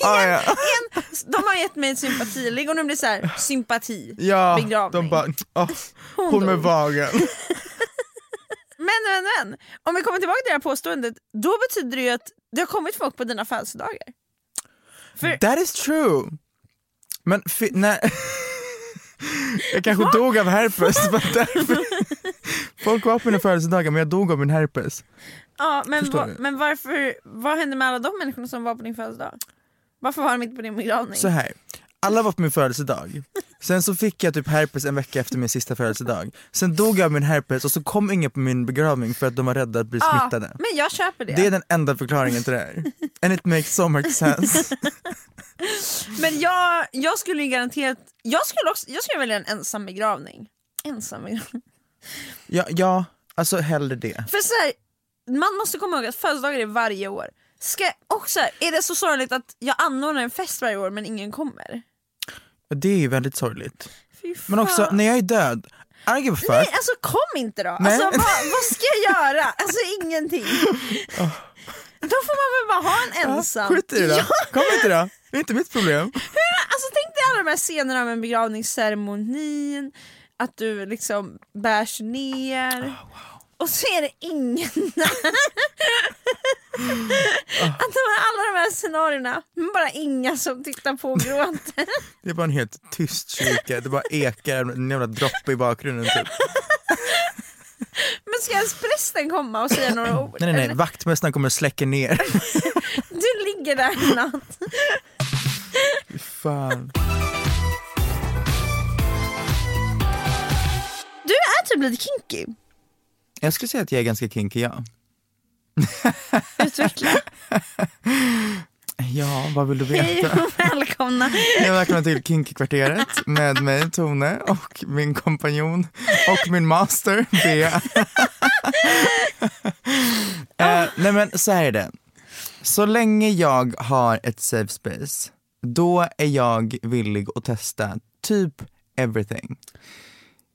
B: det
D: Ah,
B: är
D: ja.
B: en, de har gett mig ett sympatiligg och nu blir det såhär sympati
D: Ja,
B: begravning.
D: de bara, åh,
B: Hon
D: hon med
B: dog.
D: vagen.
B: Men men men, om vi kommer tillbaka till det här påståendet, då betyder det ju att det har kommit folk på dina födelsedagar. För,
D: That is true. Men fi- när... Jag kanske dog av herpes. Folk var på mina födelsedagar men jag dog av min herpes.
B: ja, men, va, men varför, vad hände med alla de människorna som var på din födelsedag? Varför var de inte på din begravning?
D: Så här. Alla var på min födelsedag. Sen så fick jag typ herpes en vecka efter min sista födelsedag. Sen dog jag av min herpes och så kom ingen på min begravning för att de var rädda att bli
B: Ja,
D: smittade.
B: men jag köper det.
D: Det är den enda förklaringen till det här. And it makes so much sense.
B: Men jag, jag skulle garanterat, jag skulle också, jag skulle välja en ensam begravning. Ensam begravning.
D: Ja, ja alltså hellre det.
B: För så här, man måste komma ihåg att födelsedagar är varje år. Ska, och så här, är det så sorgligt att jag anordnar en fest varje år men ingen kommer?
D: Det är ju väldigt sorgligt. Men också, när jag är död, I give a fuck.
B: Nej alltså kom inte då! Alltså, vad, vad ska jag göra? Alltså ingenting. Då får man väl bara ha en ensam.
D: Skit i det då.
B: Ja,
D: Kom inte då. Det är inte mitt problem.
B: alltså tänk dig alla de här scenerna med begravningsceremonin, att du liksom bärs ner. Och så är det ingen där. Att alla de här scenarierna, men bara inga som tittar på och gråter.
D: Det är bara en helt tyst kyrka, det bara ekar en jävla droppe i bakgrunden typ.
B: Men ska ens prästen komma och säga några ord?
D: Nej nej nej, vaktmästaren kommer släcka ner.
B: Du ligger där i natt.
D: Fan.
B: Du är typ lite kinky.
D: Jag skulle säga att jag är ganska kinky ja.
B: Utveckla.
D: Ja, vad vill du
B: Hej
D: veta?
B: och välkomna.
D: Jag välkomna till Kinky-kvarteret med mig Tone och min kompanjon och min master Bea. eh, nej men så här är det. Så länge jag har ett safe space, då är jag villig att testa typ everything.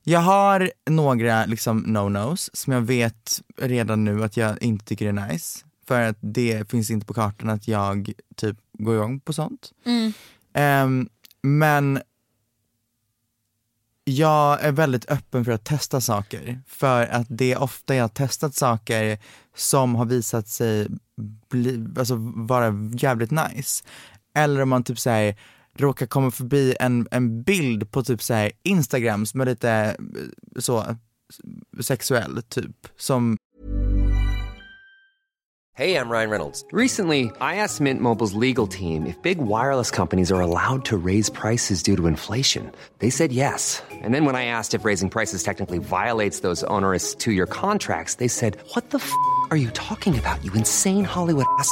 D: Jag har några liksom no-nos som jag vet redan nu att jag inte tycker är nice. För att det finns inte på kartan att jag typ gå igång på sånt. Ehm, men jag är väldigt öppen för att testa saker. För att det är ofta jag har testat saker som har visat sig bli, alltså, vara jävligt nice. Eller om man typ säger råkar komma förbi en, en bild på typ så här Instagram som är lite eh, så sexuell typ. Som
E: Hej, jag Ryan Reynolds. Recently, I asked Mint Mobile's legal team if big wireless companies are allowed to raise prices due to inflation. They said yes. And then when I asked if raising prices technically violates those onerous two year contracts, they said, What the f are you talking about, you insane Hollywood ass?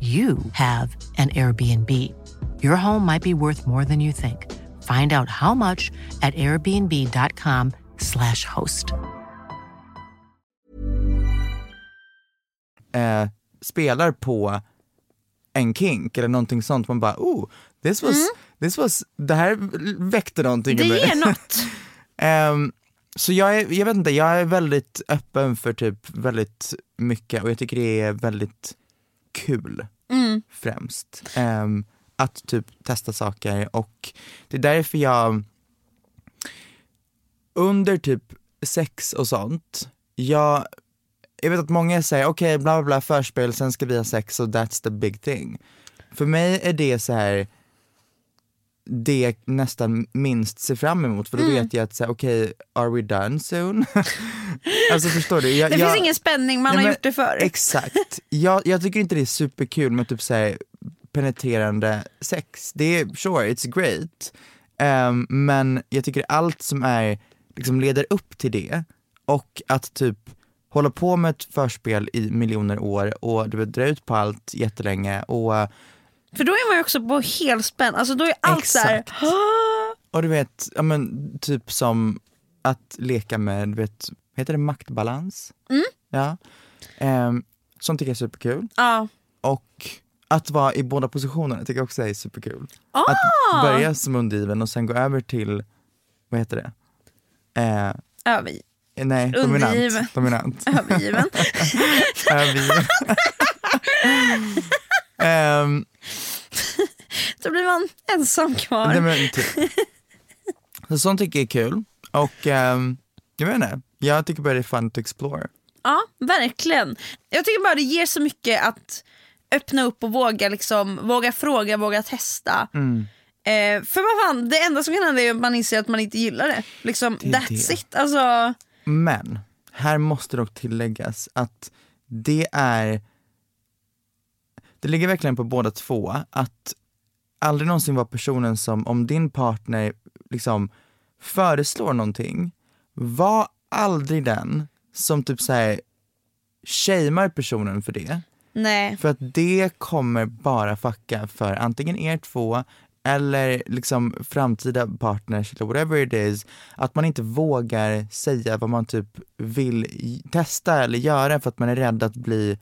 F: you have an Airbnb. Your home might be worth more than you think. Find out how much at airbnb.com/slash host.
D: eh, spelar på en kink eller någonting sånt, man bara oh, this was, this was, det här väckte någonting
B: Det ger något.
D: Ehm, så jag är, jag vet inte, jag är väldigt öppen för typ väldigt mycket och jag tycker det är väldigt kul främst. Ehm, att typ testa saker och det är därför jag under typ sex och sånt, jag, jag vet att många säger okej bla bla bla förspel, sen ska vi ha sex och that's the big thing. För mig är det så här det jag nästan minst ser fram emot för då
B: Mm.
D: vet jag att säga okej, are we done soon? alltså förstår du? Jag,
B: Det
D: jag,
B: finns ingen spänning, man
D: Nej,
B: har
D: men
B: gjort det förr.
D: Exakt. Jag, jag tycker inte det är superkul med typ såhär penetrerande sex. Det är sure, it's great. Ehm, men jag tycker allt som är, liksom leder upp till det och att typ hålla på med ett förspel i miljoner år och du dra ut på allt jättelänge och,
B: För då är man ju också på helspänn, alltså då är allt såhär
D: och du vet, ja men typ som att leka med, vet, heter det maktbalans?
B: Mm.
D: Ja. Um, sånt tycker jag är superkul.
B: Ja.
D: Och att vara i båda positionerna tycker jag också är superkul.
B: Ah!
D: Att börja som undergiven och sen gå över till, vad heter det? Eh,
B: Över,
D: nej,
B: Undergiven.
D: dominant. dominant.
B: övergiven.
D: Övergiven. Ehm,
B: Då blir man ensam kvar.
D: nej, men typ. Så sånt tycker jag är kul. Och ehm, jag vet inte, jag tycker bara det är fun to explore.
B: Ja, verkligen. Jag tycker bara det ger så mycket att öppna upp och våga, liksom, våga fråga, våga testa.
D: Mm.
B: Eh, för vad fan, det enda som kan hända är att man inser att man inte gillar det. Liksom,
D: Det
B: that's
D: det.
B: it. Alltså,
D: Men, här måste dock tilläggas att det är Det ligger verkligen på båda två att aldrig någonsin vara personen som, om din partner liksom föreslår någonting, var aldrig den som typ såhär shamear personen för det.
B: nej.
D: För att det kommer bara fucka för antingen er två eller liksom framtida partners eller whatever it is, att man inte vågar säga vad man typ vill testa eller göra för att man är rädd att bli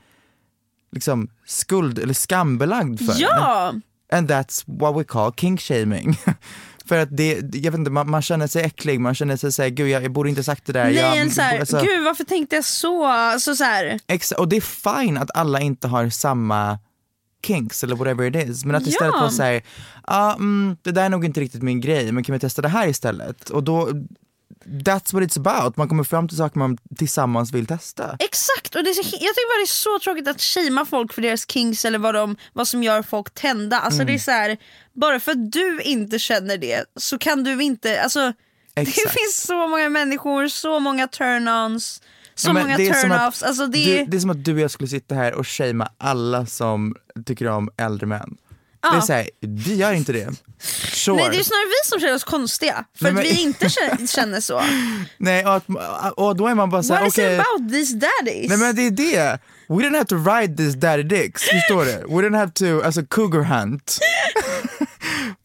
D: liksom skuld eller skambelagd för.
B: Ja!
D: And that's what we call kink shaming. för att det, jag vet inte, man, man känner sig äcklig, man känner sig såhär, gud jag, jag borde inte sagt det där.
B: Nej,
D: jag,
B: en så här,
D: alltså-
B: gud varför tänkte jag så? Alltså, så här,
D: Exa- och det är fine att alla inte har samma kinks eller whatever it is. Men att istället
B: Ja.
D: vara såhär, ah, mm, det där är nog inte riktigt min grej men kan vi testa det här istället? Och då, that's what it's about. Man kommer fram till saker man tillsammans vill testa.
B: Exakt, och det är så, jag tycker bara det är så tråkigt att shamea folk för deras kinks eller vad, de, vad som gör folk tända. Alltså
D: Mm.
B: det är så här, bara för att du inte känner det så kan du inte, alltså det
D: Exakt.
B: finns så många människor, så många turn-ons, så
D: Ja,
B: många
D: det
B: turn-offs. Alltså det,
D: Du, det är som att du och jag skulle sitta här och shamea alla som tycker om äldre män. Det är
B: Ja.
D: såhär, vi gör inte det. Sure.
B: Nej det är snarare vi som känner oss konstiga för
D: Nej,
B: att
D: men-
B: vi inte känner, så.
D: Nej, och, att, och då är man bara såhär,
B: What is
D: okej.
B: it about these daddies?
D: Nej men det är det. We didn't have to ride this daddy dicks, förstår du? We didn't have to, alltså cougar hunt.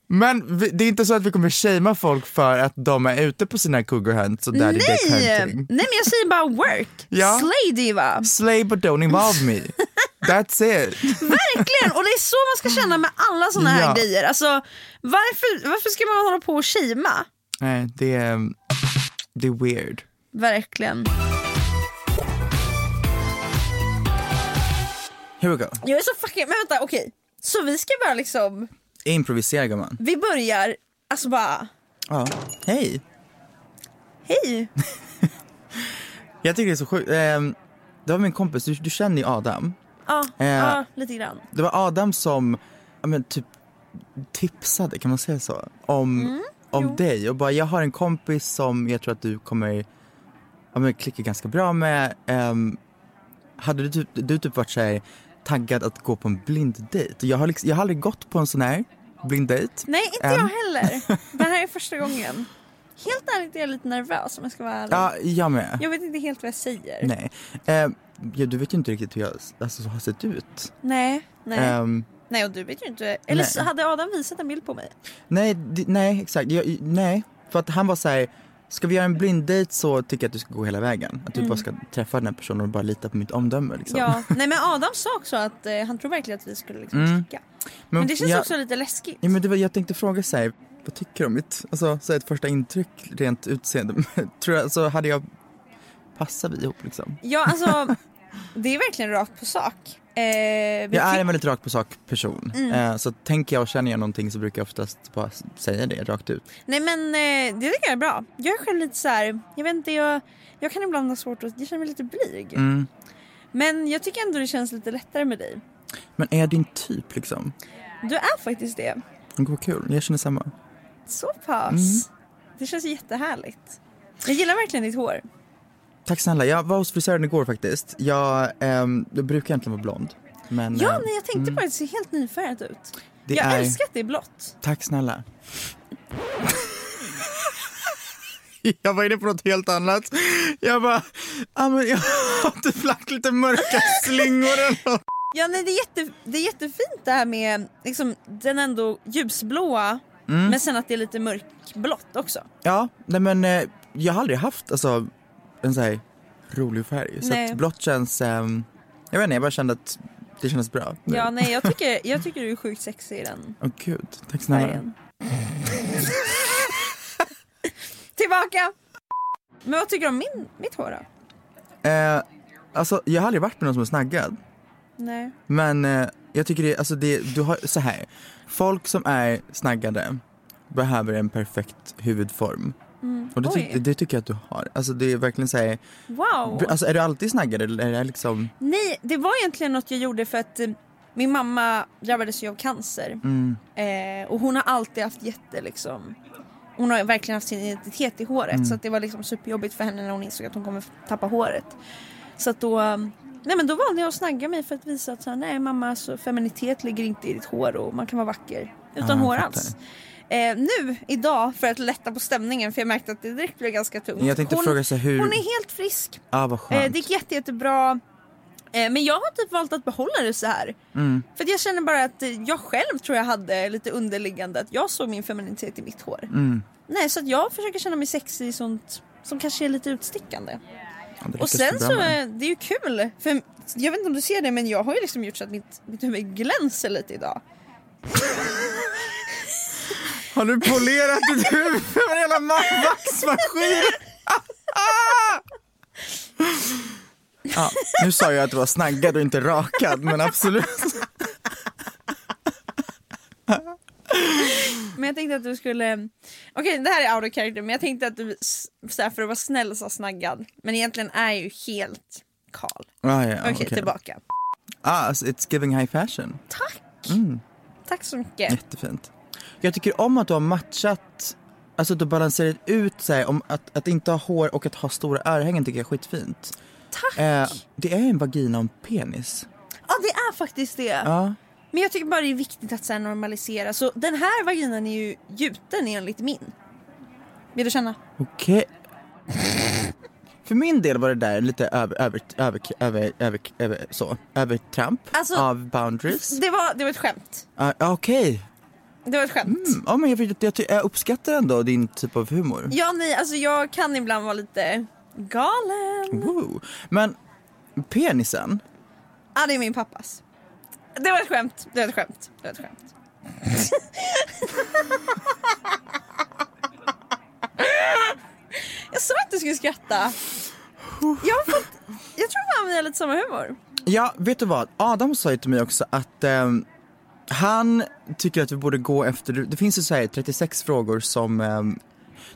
D: Men vi, det är inte så att vi kommer shamea folk för att de är ute på sina cougar hunts och daddy dick
B: Nej!
D: hunting.
B: Nej men jag säger bara work,
D: Ja.
B: slay diva.
D: Slay but don't involve me. That's it.
B: Verkligen! Och det är så man ska känna med alla såna här
D: Ja.
B: grejer. Alltså, varför, varför ska man hålla på och shama?
D: Nej, det är, det är weird.
B: Verkligen.
D: Here we go.
B: Jag är så fucking... Men vänta, okej. Så vi ska bara liksom...
D: Improvisera gumman.
B: Vi börjar, alltså bara...
D: Ja. Hej.
B: Hej!
D: Jag tycker det är så sjukt. Ehm, det var min kompis, du, du känner ju Adam.
B: Ja,
D: Eh.
B: ja, lite grann.
D: Det var Adam som, men typ tipsade, kan man säga så? Om,
B: Mm,
D: om dig och bara jag har en kompis som jag tror att du kommer ja, men klicka ganska bra med. Ehm, hade du typ, du typ varit såhär taggad att gå på en blind date? Jag har, liksom, jag har aldrig gått på en sån här blind date.
B: Nej, inte
D: Än.
B: jag heller. Det här är första gången. Helt ärligt är jag lite nervös om jag ska vara ärlig.
D: Ja, jag med.
B: Jag vet inte helt vad jag säger.
D: Nej. Ehm, ja, du vet ju inte riktigt hur jag alltså, har sett ut.
B: Nej, nej.
D: Ehm,
B: nej och du vet ju inte. Eller så hade Adam visat en bild på mig?
D: Nej, d- nej exakt. Jag, nej, för att han var så här. Ska vi göra en blind date så tycker jag att du ska gå hela vägen. Att du bara ska träffa den här personen och bara lita på mitt omdöme. Liksom.
B: Mm. Ja, nej men Adam sa också att eh, han tror verkligen att vi skulle liksom
D: Mm.
B: klicka. Men det känns
D: jag,
B: också lite läskigt.
D: Ja, men det var, jag tänkte fråga så här, vad tycker du om mitt, alltså så ett första intryck rent utseende? Tror jag, så hade jag, passar vi ihop liksom?
B: Ja alltså, det är verkligen rakt på sak. Eh,
D: Jag är en väldigt rakt på sak person.
B: Mm.
D: Eh, så tänker jag och känner jag någonting så brukar jag oftast bara säga det rakt ut.
B: Nej men eh, det tycker jag är bra. Jag är själv lite så här, jag vet inte, jag, jag kan ibland ha svårt att, jag känner mig lite blyg.
D: Mm.
B: Men jag tycker ändå det känns lite lättare med dig.
D: Men är jag din typ liksom?
B: Du är faktiskt det.
D: Vad kul, jag känner samma.
B: Så pass.
D: Mm.
B: Det känns jättehärligt. Jag gillar verkligen ditt hår.
D: Tack snälla, jag var hos frisören igår faktiskt. Jag, ehm, jag brukar egentligen vara blond. Men,
B: Ja,
D: eh,
B: nej, jag tänkte bara att det ser helt nyfärgat ut.
D: det
B: jag
D: är...
B: älskar att det är blått.
D: Tack snälla. jag var inne på något helt annat. Jag bara, ah, men jag har typ lagt lite mörka slingor eller något.
B: Ja, nej, det, är jätte, det är jättefint det här med liksom, den ändå ljusblåa
D: Mm.
B: men sen att det är lite mörkblått också.
D: Ja, nej men eh, jag har aldrig haft alltså, en sån här rolig färg. Så
B: Nej.
D: att blått känns, ehm, jag vet inte, jag bara kände att det kändes bra. nu.
B: Ja, nej, jag tycker, jag tycker du är sjukt sexig i den
D: Åh gud, tack snälla.
B: färgen. Tillbaka! Men vad tycker du om min, mitt hår då?
D: Eh, alltså jag har aldrig varit med någon som är snaggad.
B: Nej.
D: Men eh, jag tycker det, alltså det, du har, så här. Folk som är snaggade behöver en perfekt huvudform. Och det, ty,
B: Mm.
D: Det tycker jag att du har. Alltså det är verkligen så här,
B: Wow!
D: alltså är du alltid snaggad eller är det liksom,
B: Nej, det var egentligen något jag gjorde för att eh, min mamma drabbades ju av cancer.
D: mm,
B: Eh, och hon har alltid haft jätte liksom hon har verkligen haft sin identitet i håret
D: Mm.
B: så det var liksom superjobbigt för henne när hon insåg att hon kommer tappa håret. Så att då, um, nej men då valde jag att snagga mig för att visa att så här, nej mamma så feminitet ligger inte i ditt hår och man kan vara vacker utan
D: jag
B: hår alls. Eh, nu, idag, för att lätta på stämningen för jag märkte att det direkt blev ganska tungt.
D: jag tänkte
B: hon,
D: fråga här, hur,
B: hon är helt frisk.
D: ah, vad
B: Eh,
D: skönt.
B: det gick jätte, jättebra. Eh, men jag har typ valt att behålla det så här.
D: Mm.
B: För jag känner bara att eh, jag själv tror jag hade lite underliggande att jag såg min femininitet i mitt hår.
D: Mm.
B: Nej, så att jag försöker känna mig sexig i sånt som kanske är lite utstickande. Och sen så, är det är ju kul. För jag vet inte om du ser det men jag har ju liksom gjort så att mitt, mitt huvud glänser lite idag.
D: har du polerat ditt huvud med hela vaxmaskinen? ja, nu sa jag att du var snaggad och inte rakad men absolut.
B: men jag tänkte att du skulle Okej, det här är out of character, men jag tänkte att du så här, för att vara snäll sa snaggad. Men egentligen är jag ju helt kal.
D: Ah, ja,
B: Okej,
D: okej.
B: tillbaka.
D: Ah, alltså, it's giving high fashion.
B: Tack!
D: Mm.
B: Tack så mycket.
D: Jättefint. Jag tycker om att du har matchat, alltså att du balanserat ut så här, om att, att inte ha hår och att ha stora örhängen tycker jag är skitfint.
B: Tack!
D: Eh, det är en vagina och en penis.
B: Ja, det är faktiskt det.
D: Ja.
B: Men jag tycker bara det är viktigt att så normalisera. Så den här vaginan är ju gjuten enligt min. Vill du känna?
D: Okej. För min del var det där lite över, över, över, över, över, över så, övertramp
B: Alltså-
D: av boundaries.
B: Det var, det var ett skämt.
D: Ah, Okej.
B: Det var ett skämt.
D: Mm, ja, men jag, jag, jag uppskattar ändå din typ av humor.
B: Ja, nej, alltså jag kan ibland vara lite galen.
D: Woo. Men penisen,
B: Ja, det är min pappas. Det var ett skämt. Det var ett skämt. Det var ett skämt. jag sa att du skulle skratta. Jag, fått, jag tror fan vi har lite samma humor.
D: Ja, vet du vad? Adam sa ju till mig också att ehm, han tycker att vi borde gå efter, det finns ju så här 36 frågor som ehm,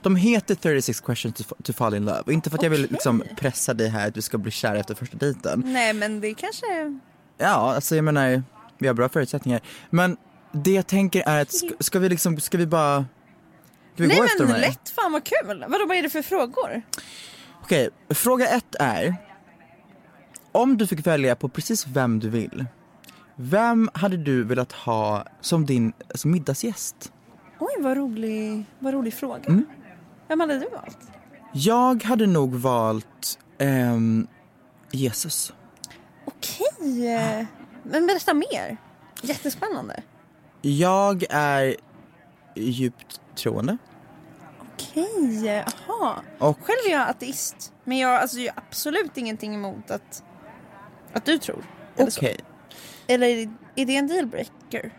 D: de heter 36 questions to, to fall in love. Och inte för att jag vill liksom pressa dig här att du ska bli kär efter första dejten.
B: Nej, men det kanske...
D: Ja, alltså jag menar, vi har bra förutsättningar. Men det jag tänker är att ska, ska vi liksom, ska vi bara Ska vi
B: Nej
D: gå efter de
B: men
D: här?
B: lätt, fan vad kul. Vadå, vad är det för frågor?
D: Okej, fråga ett är Om du fick välja på precis vem du vill Vem hade du velat ha som din som middagsgäst?
B: Oj, vad rolig, vad rolig fråga.
D: Mm.
B: Vem hade du valt?
D: Jag hade nog valt ehm, Jesus.
B: Okej, eh, men berätta mer. Jättespännande.
D: Jag är djupt troende.
B: Okej, jaha.
D: Och
B: Själv är jag ateist. Men jag alltså, jag har absolut ingenting emot att, att du tror.
D: Okej,
B: eller är det- är det en dealbreaker?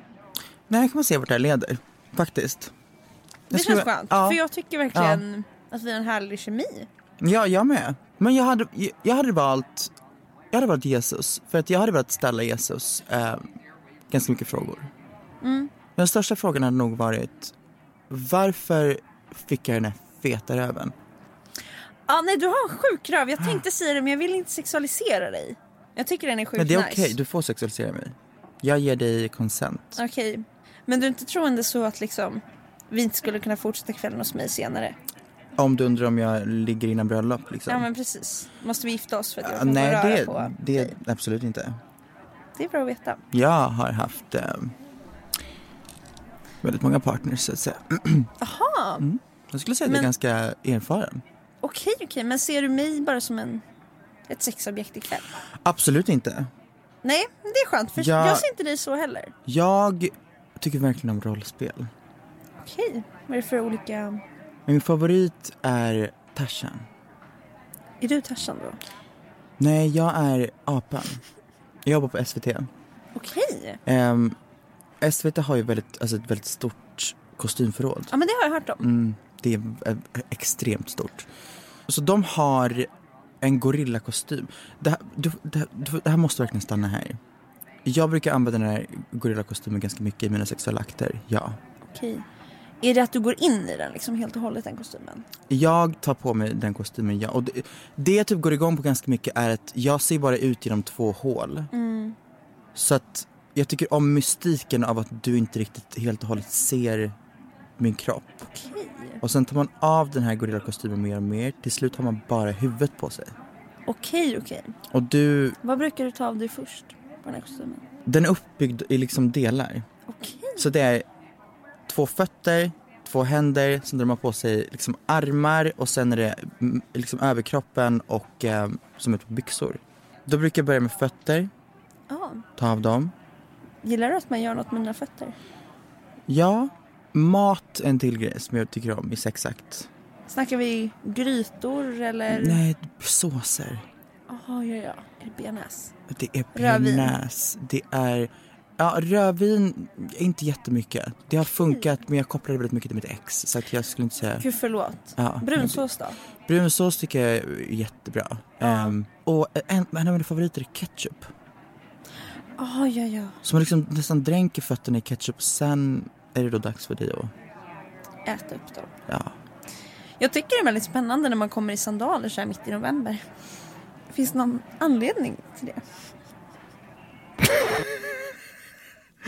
D: nej kan man se vart det här leder. Faktiskt.
B: Det
D: Jag skulle-
B: känns skönt.
D: Ja,
B: För jag tycker verkligen att vi har en härlig kemi.
D: ja, jag med. Men jag hade, jag hade valt jag hade valt Jesus. För att jag hade velat ställa Jesus ehm, ganska mycket frågor.
B: Mm.
D: Den största frågan hade nog varit varför fick jag den här feta röven?
B: Ja, nej, du har en sjuk röv. Jag tänkte säga det men jag vill inte sexualisera dig. Jag tycker den är sjukt
D: Men det är
B: nice.
D: okej, du får sexualisera mig. Jag ger dig consent.
B: Okej, men du är inte troende så att liksom vi inte skulle kunna fortsätta kvällen hos mig senare?
D: Om du undrar om jag ligger innan bröllop liksom.
B: Ja men precis. Måste vi gifta oss för att jag får
D: Nej,
B: röra
D: det,
B: på
D: det
B: dig?
D: absolut inte.
B: Det är bra att veta.
D: Jag har haft eh, väldigt många partners så att säga.
B: Aha,
D: Mm. Jag skulle säga att jag är
B: Men-
D: ganska erfaren.
B: okej okej. Men ser du mig bara som en, ett sexobjekt ikväll?
D: Absolut inte.
B: Nej, det är skönt för
D: Jag-
B: jag ser inte dig så heller.
D: Jag tycker verkligen om rollspel.
B: Okej, vad är det för olika...
D: Min favorit är Tarzan.
B: Är du Tarzan då?
D: Nej, jag är apan. Jag jobbar på SVT.
B: Okej,
D: Ehm, SVT har ju väldigt, alltså ett väldigt stort kostymförråd.
B: ja men det har jag hört om.
D: Mm, det är eh, extremt stort. Så de har en gorillakostym. Det här, du, det, det här måste verkligen stanna här. Jag brukar använda den här gorillakostymen ganska mycket i mina sexuella akter, ja.
B: Okej. Är det att du går in i den liksom helt och hållet, den kostymen?
D: Jag tar på mig den kostymen, ja. Och det, det jag typ går igång på ganska mycket är att jag ser bara ut genom två hål.
B: Mm.
D: Så att jag tycker om mystiken av att du inte riktigt helt och hållet ser min kropp.
B: Okej.
D: Och sen tar man av den här gorillakostymen mer och mer. Till slut har man bara huvudet på sig.
B: Okej, okej.
D: Och du,
B: Vad brukar du ta av dig först på den här kostymen?
D: den är uppbyggd i liksom delar.
B: Okej.
D: Så det är två fötter, två händer, sen drar man på sig liksom armar och sen är det liksom överkroppen och eh, som ett par byxor. Då brukar jag börja med fötter,
B: Ja.
D: ta av dem.
B: Gillar du att man gör något med dina fötter?
D: Ja, mat är en till grej som jag tycker om i sexakt.
B: Snackar vi grytor eller?
D: Nej, såser.
B: Jaha, ja, ja. Är det bearnaise?
D: Det är bearnaise. Det är... Ja, rödvin, inte jättemycket. Det har funkat men jag kopplar det väldigt mycket till mitt ex. Så att jag skulle inte säga...
B: Gud förlåt.
D: Ja,
B: Brunsås då?
D: Brunsås tycker jag är jättebra. Ehm, och en, en av mina favoriter är ketchup.
B: Ja, ja, ja.
D: Så man liksom nästan dränker fötterna i ketchup. Sen är det då dags för dig att
B: äta upp dem.
D: Ja.
B: Jag tycker det är väldigt spännande när man kommer i sandaler så här mitt i november. Finns det någon anledning till det?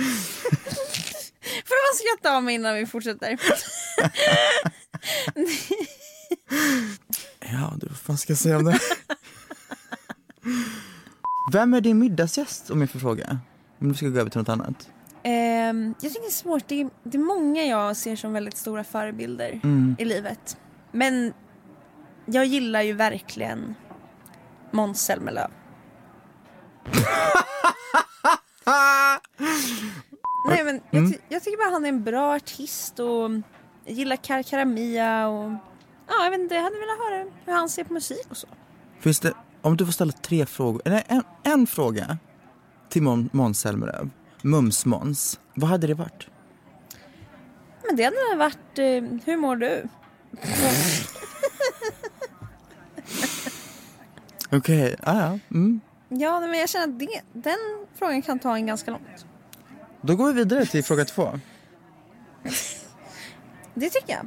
B: Får jag bara skratta av mig innan vi fortsätter?
D: Ja, du, vad fan ska jag säga om det? Vem är din middagsgäst om jag får fråga? Om du ska gå över till något annat.
B: Ehm, jag tycker det är svårt. Det är, det är många jag ser som väldigt stora förebilder i livet. Men jag gillar ju verkligen Måns Zelmerlöw. Nej men jag, ty- jag tycker bara han är en bra artist och gillar Karkaramia och ja, jag vet inte, jag hade velat höra hur han ser på musik och så.
D: Finns det, om du får ställa tre frågor, eller en, en fråga till Måns Zelmerlöw, Mums-Måns, vad hade det varit?
B: Men det hade varit, eh, hur mår du?
D: Okej, ah, ja. Mm.
B: Ja men jag känner att det, den frågan kan ta en ganska långt.
D: Då går vi vidare till fråga två.
B: Det tycker jag.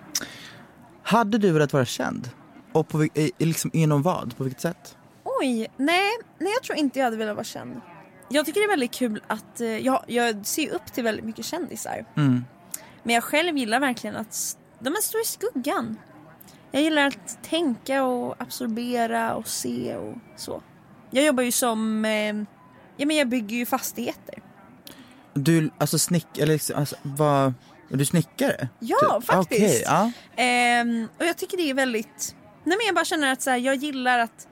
D: Hade du velat vara känd? Och på, vil- i- i liksom inom vad? På vilket sätt?
B: Oj, nej, nej jag tror inte jag hade velat vara känd. Jag tycker det är väldigt kul att, eh, jag, jag ser upp till väldigt mycket kändisar.
D: Mm.
B: Men jag själv gillar verkligen att s- de är står i skuggan. Jag gillar att tänka och absorbera och se och så. Jag jobbar ju som, eh, ja men jag bygger ju fastigheter.
D: Du, alltså snick, eller liksom, alltså, vad, är du snickare?
B: Ja,
D: Typ?
B: faktiskt.
D: Okej, ja.
B: Ehm, och jag tycker det är väldigt, nej men jag bara känner att så här, jag gillar att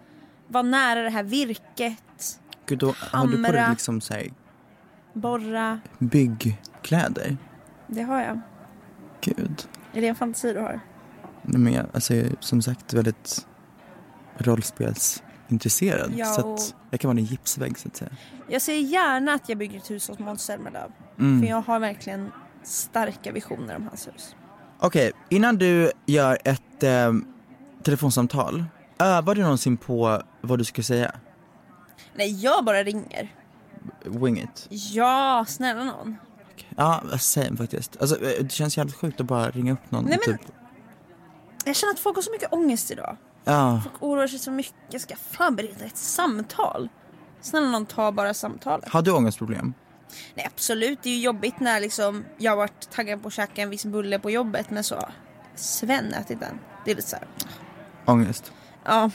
B: vara nära det här virket,
D: Gud, då har du på dig liksom så här,
B: borra.
D: byggkläder?
B: Det har jag.
D: Gud.
B: Är det en fantasi du har?
D: Nej, men jag, alltså, som sagt väldigt rollspelsintresserad.
B: Ja,
D: Så
B: och-
D: att jag kan vara en gipsvägg så att säga.
B: Jag ser gärna att jag bygger ett hus hos Måns Zelmerlöw.
D: Mm.
B: För jag har verkligen starka visioner om hans hus.
D: Okej, innan du gör ett eh, telefonsamtal, övar du någonsin på vad du ska säga?
B: Nej, jag bara ringer.
D: Wing it.
B: Ja, snälla någon.
D: Ja, same faktiskt. Alltså, eh, det känns jävligt sjukt att bara ringa upp någon.
B: Nej, men-
D: typ.
B: Jag känner att folk har så mycket ångest idag.
D: Ja,
B: Folk oroar sig så mycket. Jag ska förbereda ett samtal. Snälla någon, ta bara samtalet.
D: har du ångestproblem?
B: Nej absolut, det är ju jobbigt när liksom jag har varit taggad på att käka en viss bulle på jobbet men så Sven ätit den. Det är lite såhär,
D: Ångest?
B: ja.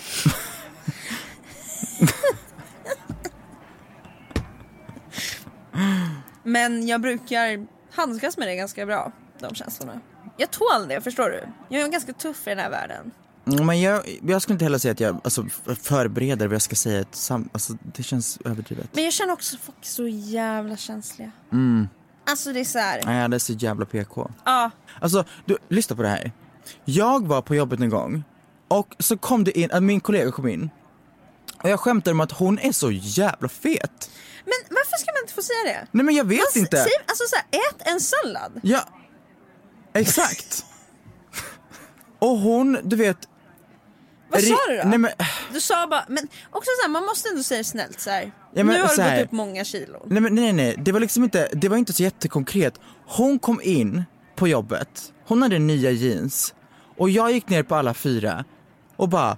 B: men jag brukar handskas med det ganska bra, de känslorna. Jag tål det, förstår du? Jag är ganska tuff i den här världen.
D: Mm, Men jag, jag skulle inte heller säga att jag alltså, förbereder vad jag ska säga. Ett sam, alltså, det känns överdrivet.
B: Men jag känner också folk är så jävla känsliga. Alltså det är så här.
D: Nej, det är så jävla PK.
B: ja.
D: Alltså, du, lyssna på det här. Jag var på jobbet en gång och så kom det in, äh, min kollega kom in och jag skämtade om att hon är så jävla fet.
B: Men varför ska man inte få säga det?
D: Nej men jag vet
B: Alltså,
D: inte.
B: Säg, alltså så här, ät en sallad.
D: Ja, exakt. och hon, du vet.
B: Vad sa du då?
D: Nej, men,
B: Du sa bara, men också så här, man måste ändå säga snällt så här.
D: Ja, men
B: nu har du
D: här-
B: gått upp många kilo.
D: nej, men, nej, nej, det var liksom inte, det var inte så jättekonkret. Hon kom in på jobbet, hon hade nya jeans och jag gick ner på alla fyra och bara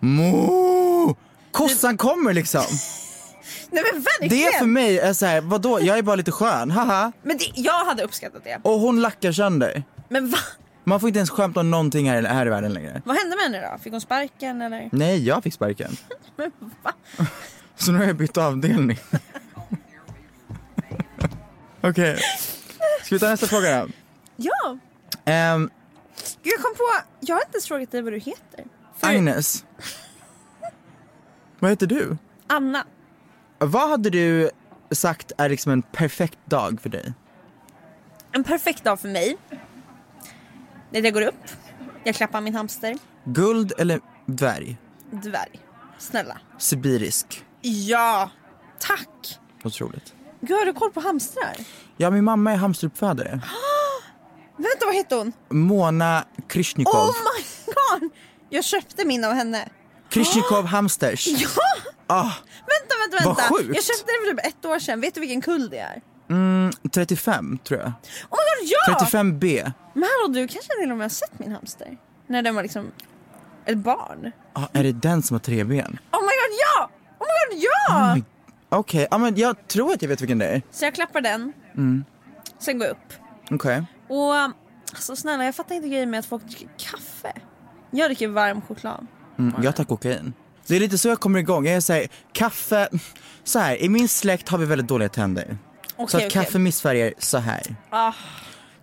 D: Mo! Kossan kommer liksom.
B: Nej!
D: Det för mig är så här, vadå, jag är bara lite skön, haha.
B: Men det, jag hade uppskattat det.
D: Och hon lackar sönder.
B: Men va?
D: Man får inte ens skämta om någonting här, här i världen längre.
B: Vad hände med henne då? Fick hon sparken eller?
D: Nej, jag fick sparken.
B: Men va?
D: Så nu har jag bytt avdelning. Okej. Ska vi ta nästa fråga då?
B: Ja! Gud, Jag kom på, jag har inte ens frågat dig vad du heter. För
D: Agnes. Vad heter du?
B: Anna.
D: Vad hade du sagt är liksom en perfekt dag för dig?
B: En perfekt dag för mig. Det är att jag går upp, jag klappar min hamster.
D: Guld eller dvärg?
B: Dvärg. Snälla.
D: Sibirisk.
B: Ja! Tack!
D: Otroligt.
B: Gud, har du koll på hamstrar?
D: Ja, min mamma är hamsteruppfödare.
B: Vänta, vad heter hon?
D: Mona Krishnikov.
B: Oh my god! Jag köpte min av henne.
D: Krishnikov Hamsters.
B: Ja!
D: Ah,
B: Vänta, vänta,
D: Vad
B: vänta.
D: sjukt.
B: Jag köpte den för typ ett år sedan. Vet du vilken kull det är?
D: mm, 35 tror jag.
B: Oh my god, ja!
D: 35B.
B: Men hallå du kanske till och med har sett min hamster? När den var liksom ett barn.
D: Ah, är det den som har tre ben?
B: Oh my god ja! Oh my god ja!
D: Oh my- Okej, ja, men jag tror att jag vet vilken det är.
B: Så jag klappar den.
D: Mm.
B: Sen går jag upp.
D: Okej.
B: Och alltså snälla jag fattar inte grejen med att folk dricker kaffe. Jag dricker varm choklad.
D: Mm, jag tar kokain. Det är lite så jag kommer igång. Jag säger kaffe, så här, i min släkt har vi väldigt dåliga tänder. Så
B: Okej,
D: att
B: okej.
D: kaffe missfärgar så här.
B: Ah.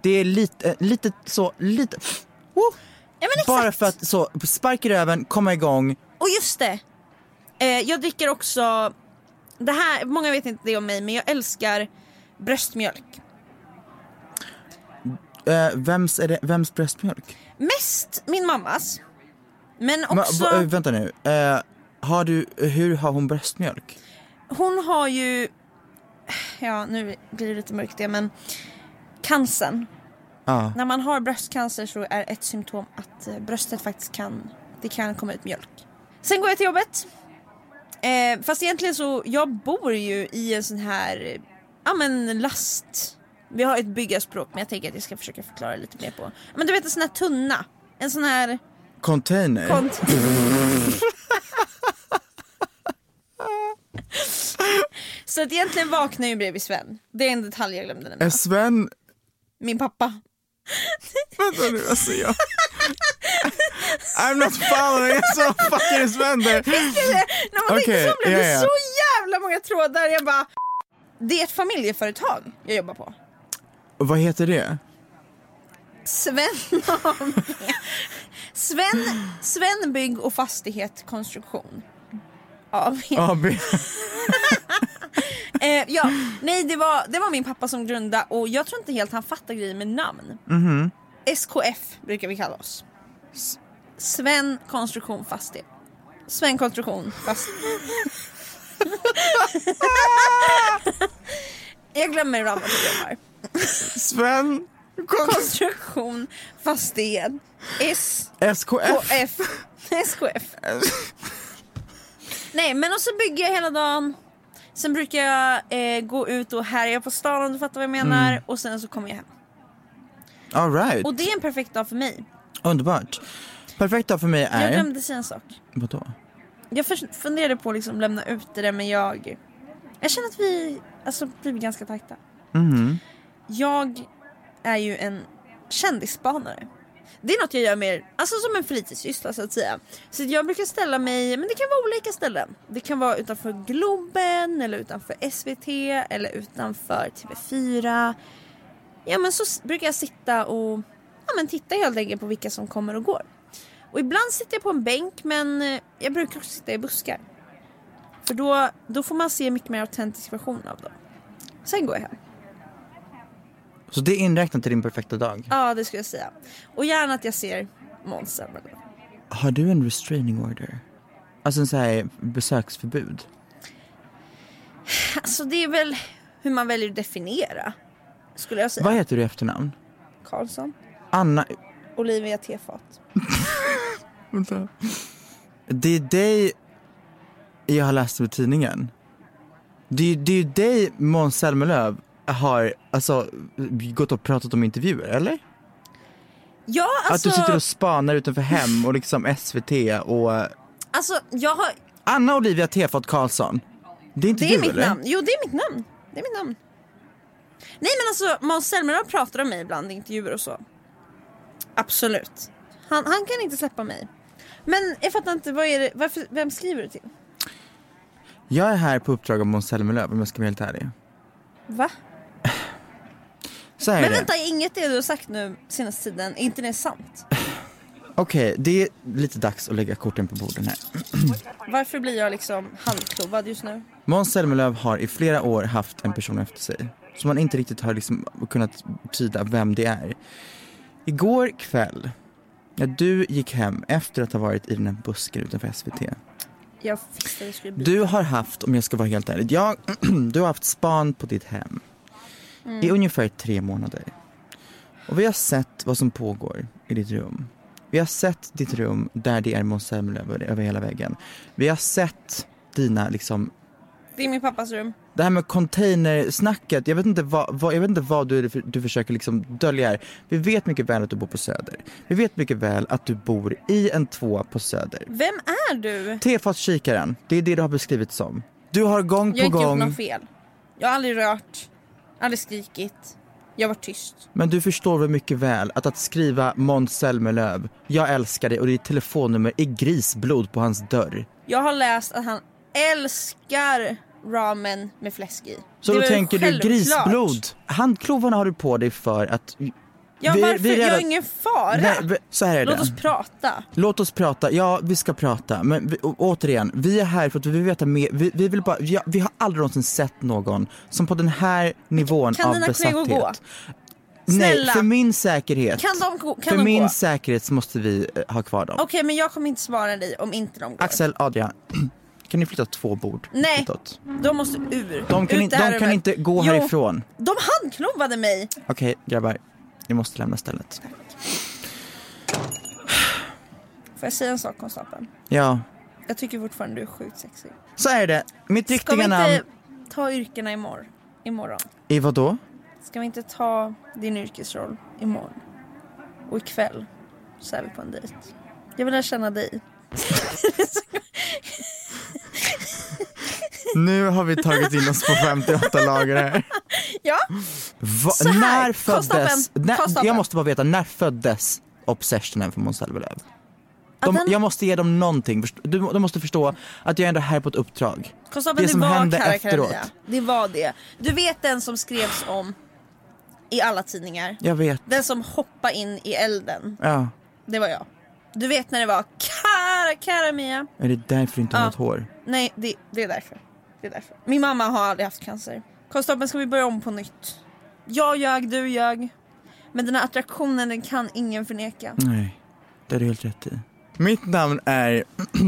D: Det är lite, lite så, lite, Woo!
B: Ja, men
D: bara för att så, spark i röven, komma igång.
B: Och just det. Eh, jag dricker också, det här, många vet inte det om mig men jag älskar bröstmjölk.
D: Eh, vems, är det, vems bröstmjölk?
B: Mest min mammas. Men
D: Men,
B: också,
D: va- eh, vänta nu, eh, har du, hur har hon bröstmjölk?
B: hon har ju, ja nu blir det lite mörkt det men cancern.
D: Ja.
B: När man har bröstcancer så är ett symptom att eh, bröstet faktiskt kan, det kan komma ut mjölk. Sen går jag till jobbet. Eh, fast egentligen så, jag bor ju i en sån här, ja men last. Vi har ett byggarspråk men jag tänker att jag ska försöka förklara lite mer på. Men du vet en sån här tunna. En sån här
D: Container?
B: kont... så att egentligen vaknar jag ju bredvid Sven. Det är en detalj jag glömde nämna.
D: är Sven,
B: Min pappa.
D: vänta nu alltså jag I'm not following, jag så fucking Sven där.
B: När man
D: Okej,
B: tänkte så blev det
D: ja.
B: så jävla många trådar. Jag bara, det är ett familjeföretag jag jobbar på.
D: Och vad heter det?
B: Sven. Sven, Sven Bygg och Fastighet Konstruktion. AB.
D: AB.
B: Eh, ja, nej det var, det var min pappa som grundade och jag tror inte helt han fattar grejen med namn.
D: Mhm.
B: SKF brukar vi kalla oss. S- Sven Konstruktion Fastighet. Sven Konstruktion Fastighet. jag glömmer ibland att jag jobbar.
D: Sven,
B: Konstruktion Fastighet. S
D: SKF.
B: KF. SKF. Nej men och så bygger jag hela dagen. Sen brukar jag eh, gå ut och härja på stan om du fattar vad jag menar.
D: Mm.
B: Och sen så kommer jag hem.
D: All right.
B: Och det är en perfekt dag för mig.
D: underbart. Perfekt dag för mig
B: Jag
D: är,
B: glömde säga en sak.
D: vadå?
B: Jag funderade på att liksom lämna ut det där men jag... Jag känner att vi alltså, blir ganska tajta.
D: Mhm.
B: Jag är ju en kändisspanare. Det är något jag gör mer, alltså som en fritidssyssla så att säga. Så jag brukar ställa mig, men det kan vara olika ställen. Det kan vara utanför Globen eller utanför SVT eller utanför TV4. Ja men så brukar jag sitta och ja, men titta helt enkelt på vilka som kommer och går. Och ibland sitter jag på en bänk men eh, jag brukar också sitta i buskar. För då, då får man se mycket mer autentisk version av dem. Sen går jag hem.
D: Så det är inräknat till din perfekta dag?
B: Ja det skulle jag säga. Och gärna att jag ser Zelmerlöw.
D: Har du en restraining order? Alltså en sån här besöksförbud?
B: Alltså det är väl hur man väljer att definiera. Skulle jag säga.
D: Vad heter du i efternamn?
B: Karlsson.
D: Anna...
B: Olivia Tefat.
D: Vänta. Det är dig jag har läst om i tidningen. Det är, det är ju dig Måns Zelmerlöw har alltså, gått och pratat om intervjuer, eller?
B: Ja
D: Att
B: alltså.
D: du sitter och spanar utanför hem och liksom SVT och
B: Alltså jag har.
D: Anna Olivia Tefat Karlsson. Det är inte
B: Det är
D: du
B: mitt
D: eller?
B: namn. Jo det är mitt namn. Det är mitt namn. Nej men alltså Måns Zelmerlöw pratar om mig ibland i intervjuer och så. Absolut. Han, han kan inte släppa mig. Men jag fattar inte, vad är det, varför, vem skriver du till?
D: Jag är här på uppdrag av Måns Zelmerlöw om jag ska vara helt ärlig.
B: Va?
D: Så här är
B: Men
D: det.
B: vänta, inget det du har sagt nu senaste tiden, är inte det sant?
D: Okej, det är lite dags att lägga korten på borden här.
B: Varför blir jag liksom handklovad just nu?
D: Måns Zelmerlöw har i flera år haft en person efter sig som man inte riktigt har liksom kunnat tyda vem det är. Igår kväll, när du gick hem efter att ha varit i den här busken utanför SVT.
B: Jag visste det skulle bli
D: Du har haft, om jag ska vara helt ärlig, jag, du har haft span på ditt hem i ungefär tre månader. Och vi har sett vad som pågår i ditt rum. Vi har sett ditt rum där det är Måns över, över hela väggen. Vi har sett dina liksom
B: Det är min pappas rum.
D: Det här med containersnacket, jag vet inte vad, vad, jag vet inte vad du, du försöker liksom dölja här. Vi vet mycket väl att du bor på Söder. Vi vet mycket väl att du bor i en tvåa på Söder.
B: Vem är du?
D: Tefatskikaren, det är det du har beskrivit som. Du har gång
B: Jag har
D: på
B: inte gjort
D: gång,
B: något fel. Jag har aldrig rört, aldrig skrikit. Jag var tyst.
D: men du förstår väl mycket väl att att skriva Måns Zelmerlöw, jag älskar dig och ditt telefonnummer är grisblod på hans dörr.
B: Jag har läst att han älskar ramen med fläsk i.
D: Så
B: Det
D: då tänker du grisblod. Handklovarna har du på dig för att...
B: Ja
D: vi-
B: varför?
D: vi är
B: Jag
D: redan-
B: har ingen fara.
D: Nej, så här är
B: Låt
D: det.
B: oss prata.
D: Låt oss prata, ja vi ska prata. Men vi, å- återigen, vi är här för att vi vill veta mer. Vi, vi, vill bara, ja, vi har aldrig någonsin sett någon som på den här nivån
B: Kan
D: av
B: dina
D: besatthet.
B: kollegor gå?
D: Nej,
B: Snälla.
D: för min säkerhet.
B: Kan de gå? Kan
D: för
B: de
D: min
B: gå?
D: säkerhet måste vi eh, ha kvar dem.
B: Okej men jag kommer inte svara dig om inte de går.
D: Axel, Adrian, kan ni flytta två bord
B: Nej.
D: ditåt?
B: De måste ur.
D: De kan,
B: Ut
D: in, de kan inte gå
B: Jo,
D: härifrån.
B: De handklovade mig.
D: Okej grabbar, ni måste lämna stället.
B: Får jag säga en sak konstapeln?
D: Ja,
B: Jag tycker fortfarande du är sjukt sexig.
D: så är det. Mitt
B: Ska vi
D: riktiga
B: inte
D: namn,
B: ta yrkena imorgon? imorgon?
D: i vad då?
B: Ska vi inte ta din yrkesroll imorgon? Och ikväll så är vi på en dejt. Jag vill lära känna dig.
D: Nu har vi tagit in oss på 58 lager här.
B: Ja,
D: Va,
B: Så här,
D: när föddes, när, jag måste bara veta, när föddes obsessionen för Måns Zelmerlöw? De,
B: den-
D: Jag måste ge dem någonting, du, de måste förstå att jag är ändå här på ett uppdrag.
B: konstapeln
D: Det
B: det,
D: som
B: var
D: hände efteråt.
B: Det var det. Du vet den som skrevs om i alla tidningar.
D: Jag vet.
B: Den som hoppade in i elden.
D: Ja.
B: Det var jag. Du vet när det var Cara Caramia.
D: Är det därför du inte har
B: Ja.
D: något hår?
B: Nej, det, det är därför. Det är därför. Min mamma har aldrig haft cancer. Konstapeln, ska vi börja om på nytt? Jag ljög, du ljög. Men den här attraktionen den kan ingen förneka.
D: Nej, det har du helt rätt i. Mitt namn är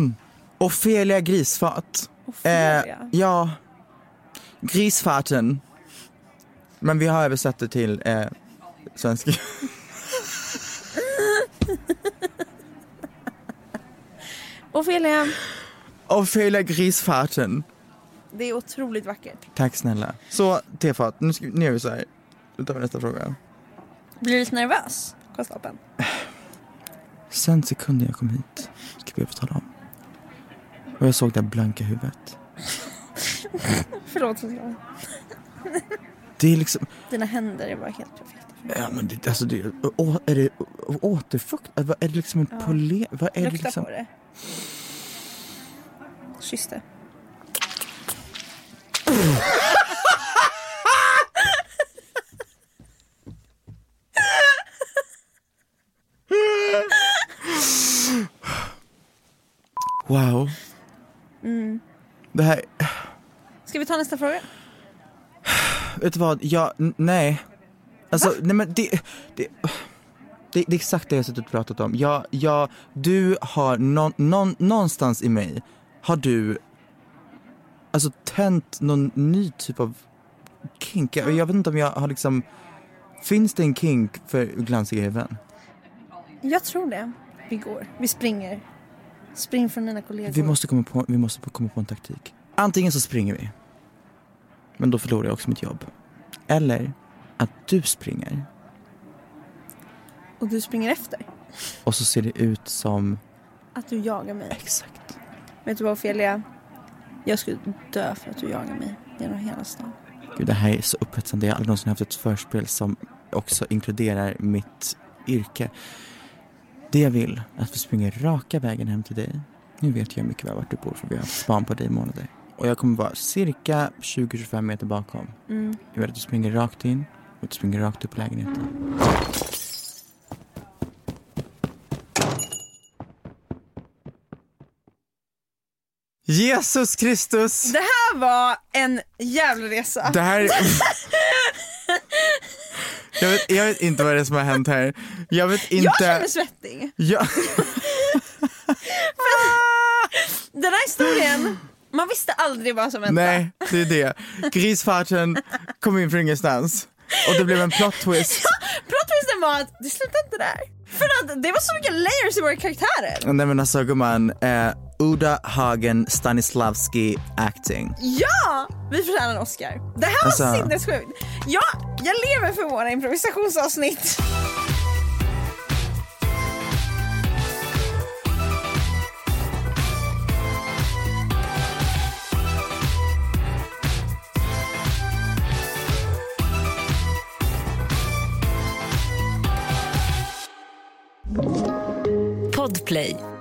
D: Ofelia Grisfat.
B: Ofelia?
D: ja, Grisfaten. Men vi har översatt det till eh, svenska.
B: Ofelia,
D: Ofelia Grisfaten.
B: det är otroligt vackert.
D: Tack snälla. Så Tefat, nu, ska, nu gör vi så här. Nu tar vi nästa fråga.
B: Blir du lite nervös, konstapeln?
D: Sen sekunden jag kom hit ska jag få tala om. Och jag såg det blanka huvudet.
B: Förlåt Ofelia.
D: Det är liksom,
B: Dina händer är bara helt perfekta.
D: ja men det, alltså det, å, är det återfukt? Vad Är det liksom en
B: Ja.
D: poler? Vad är det
B: Lukta
D: liksom?
B: på det. Kyss det.
D: Wow.
B: Mm.
D: Det här,
B: Ska vi ta nästa fråga?
D: vet du vad? Jag, nej. Alltså, nej men det, det, det, det är exakt det jag suttit och pratat om. Jag, jag, du har någon, någon, någonstans i mig har du alltså tänt någon ny typ av kink. Jag, jag vet inte om jag har liksom, finns det en kink för glansiga huvuden?
B: Jag tror det. Vi går. Vi springer. Spring från dina kollegor.
D: Vi måste komma på, vi måste komma på en taktik. Antingen så springer vi. Men då förlorar jag också mitt jobb. Eller att du springer
B: Och du springer efter.
D: och så ser det ut som...
B: Att du jagar mig.
D: Exakt.
B: Vet du vad Ofelia? Jag skulle dö för att du jagar mig genom hela stan.
D: Gud, det här är så upphetsande. Jag har aldrig någonsin haft ett förspel som också inkluderar mitt yrke. Det jag vill är att vi springer raka vägen hem till dig. Nu vet jag mycket väl vart du bor för vi har haft span på dig i månader. Och jag kommer vara cirka 20-25 meter bakom.
B: Mm.
D: Jag vill att du springer rakt in och du springer rakt upp i lägenheten. Jesus Kristus!
B: Det här var en jävla resa.
D: Det här... jag, vet, jag vet inte vad det är som har hänt här. Jag vet inte...
B: Jag känner svettig.
D: Ja.
B: Den här historien, man visste aldrig vad som hände.
D: Nej, det är det. Grisfarten kom in från ingenstans. Och det blev en plot twist.
B: Plottvisten var att det slutade inte där. För att det var så mycket layers i våra karaktärer.
D: Nej men alltså gumman, eh, Uda Hagen Stanislavski acting.
B: Ja! Vi förtjänar en Oscar. Det här var
D: Alltså-
B: sinnessjukt. Ja, jag lever för våra improvisationsavsnitt.
G: Podplay.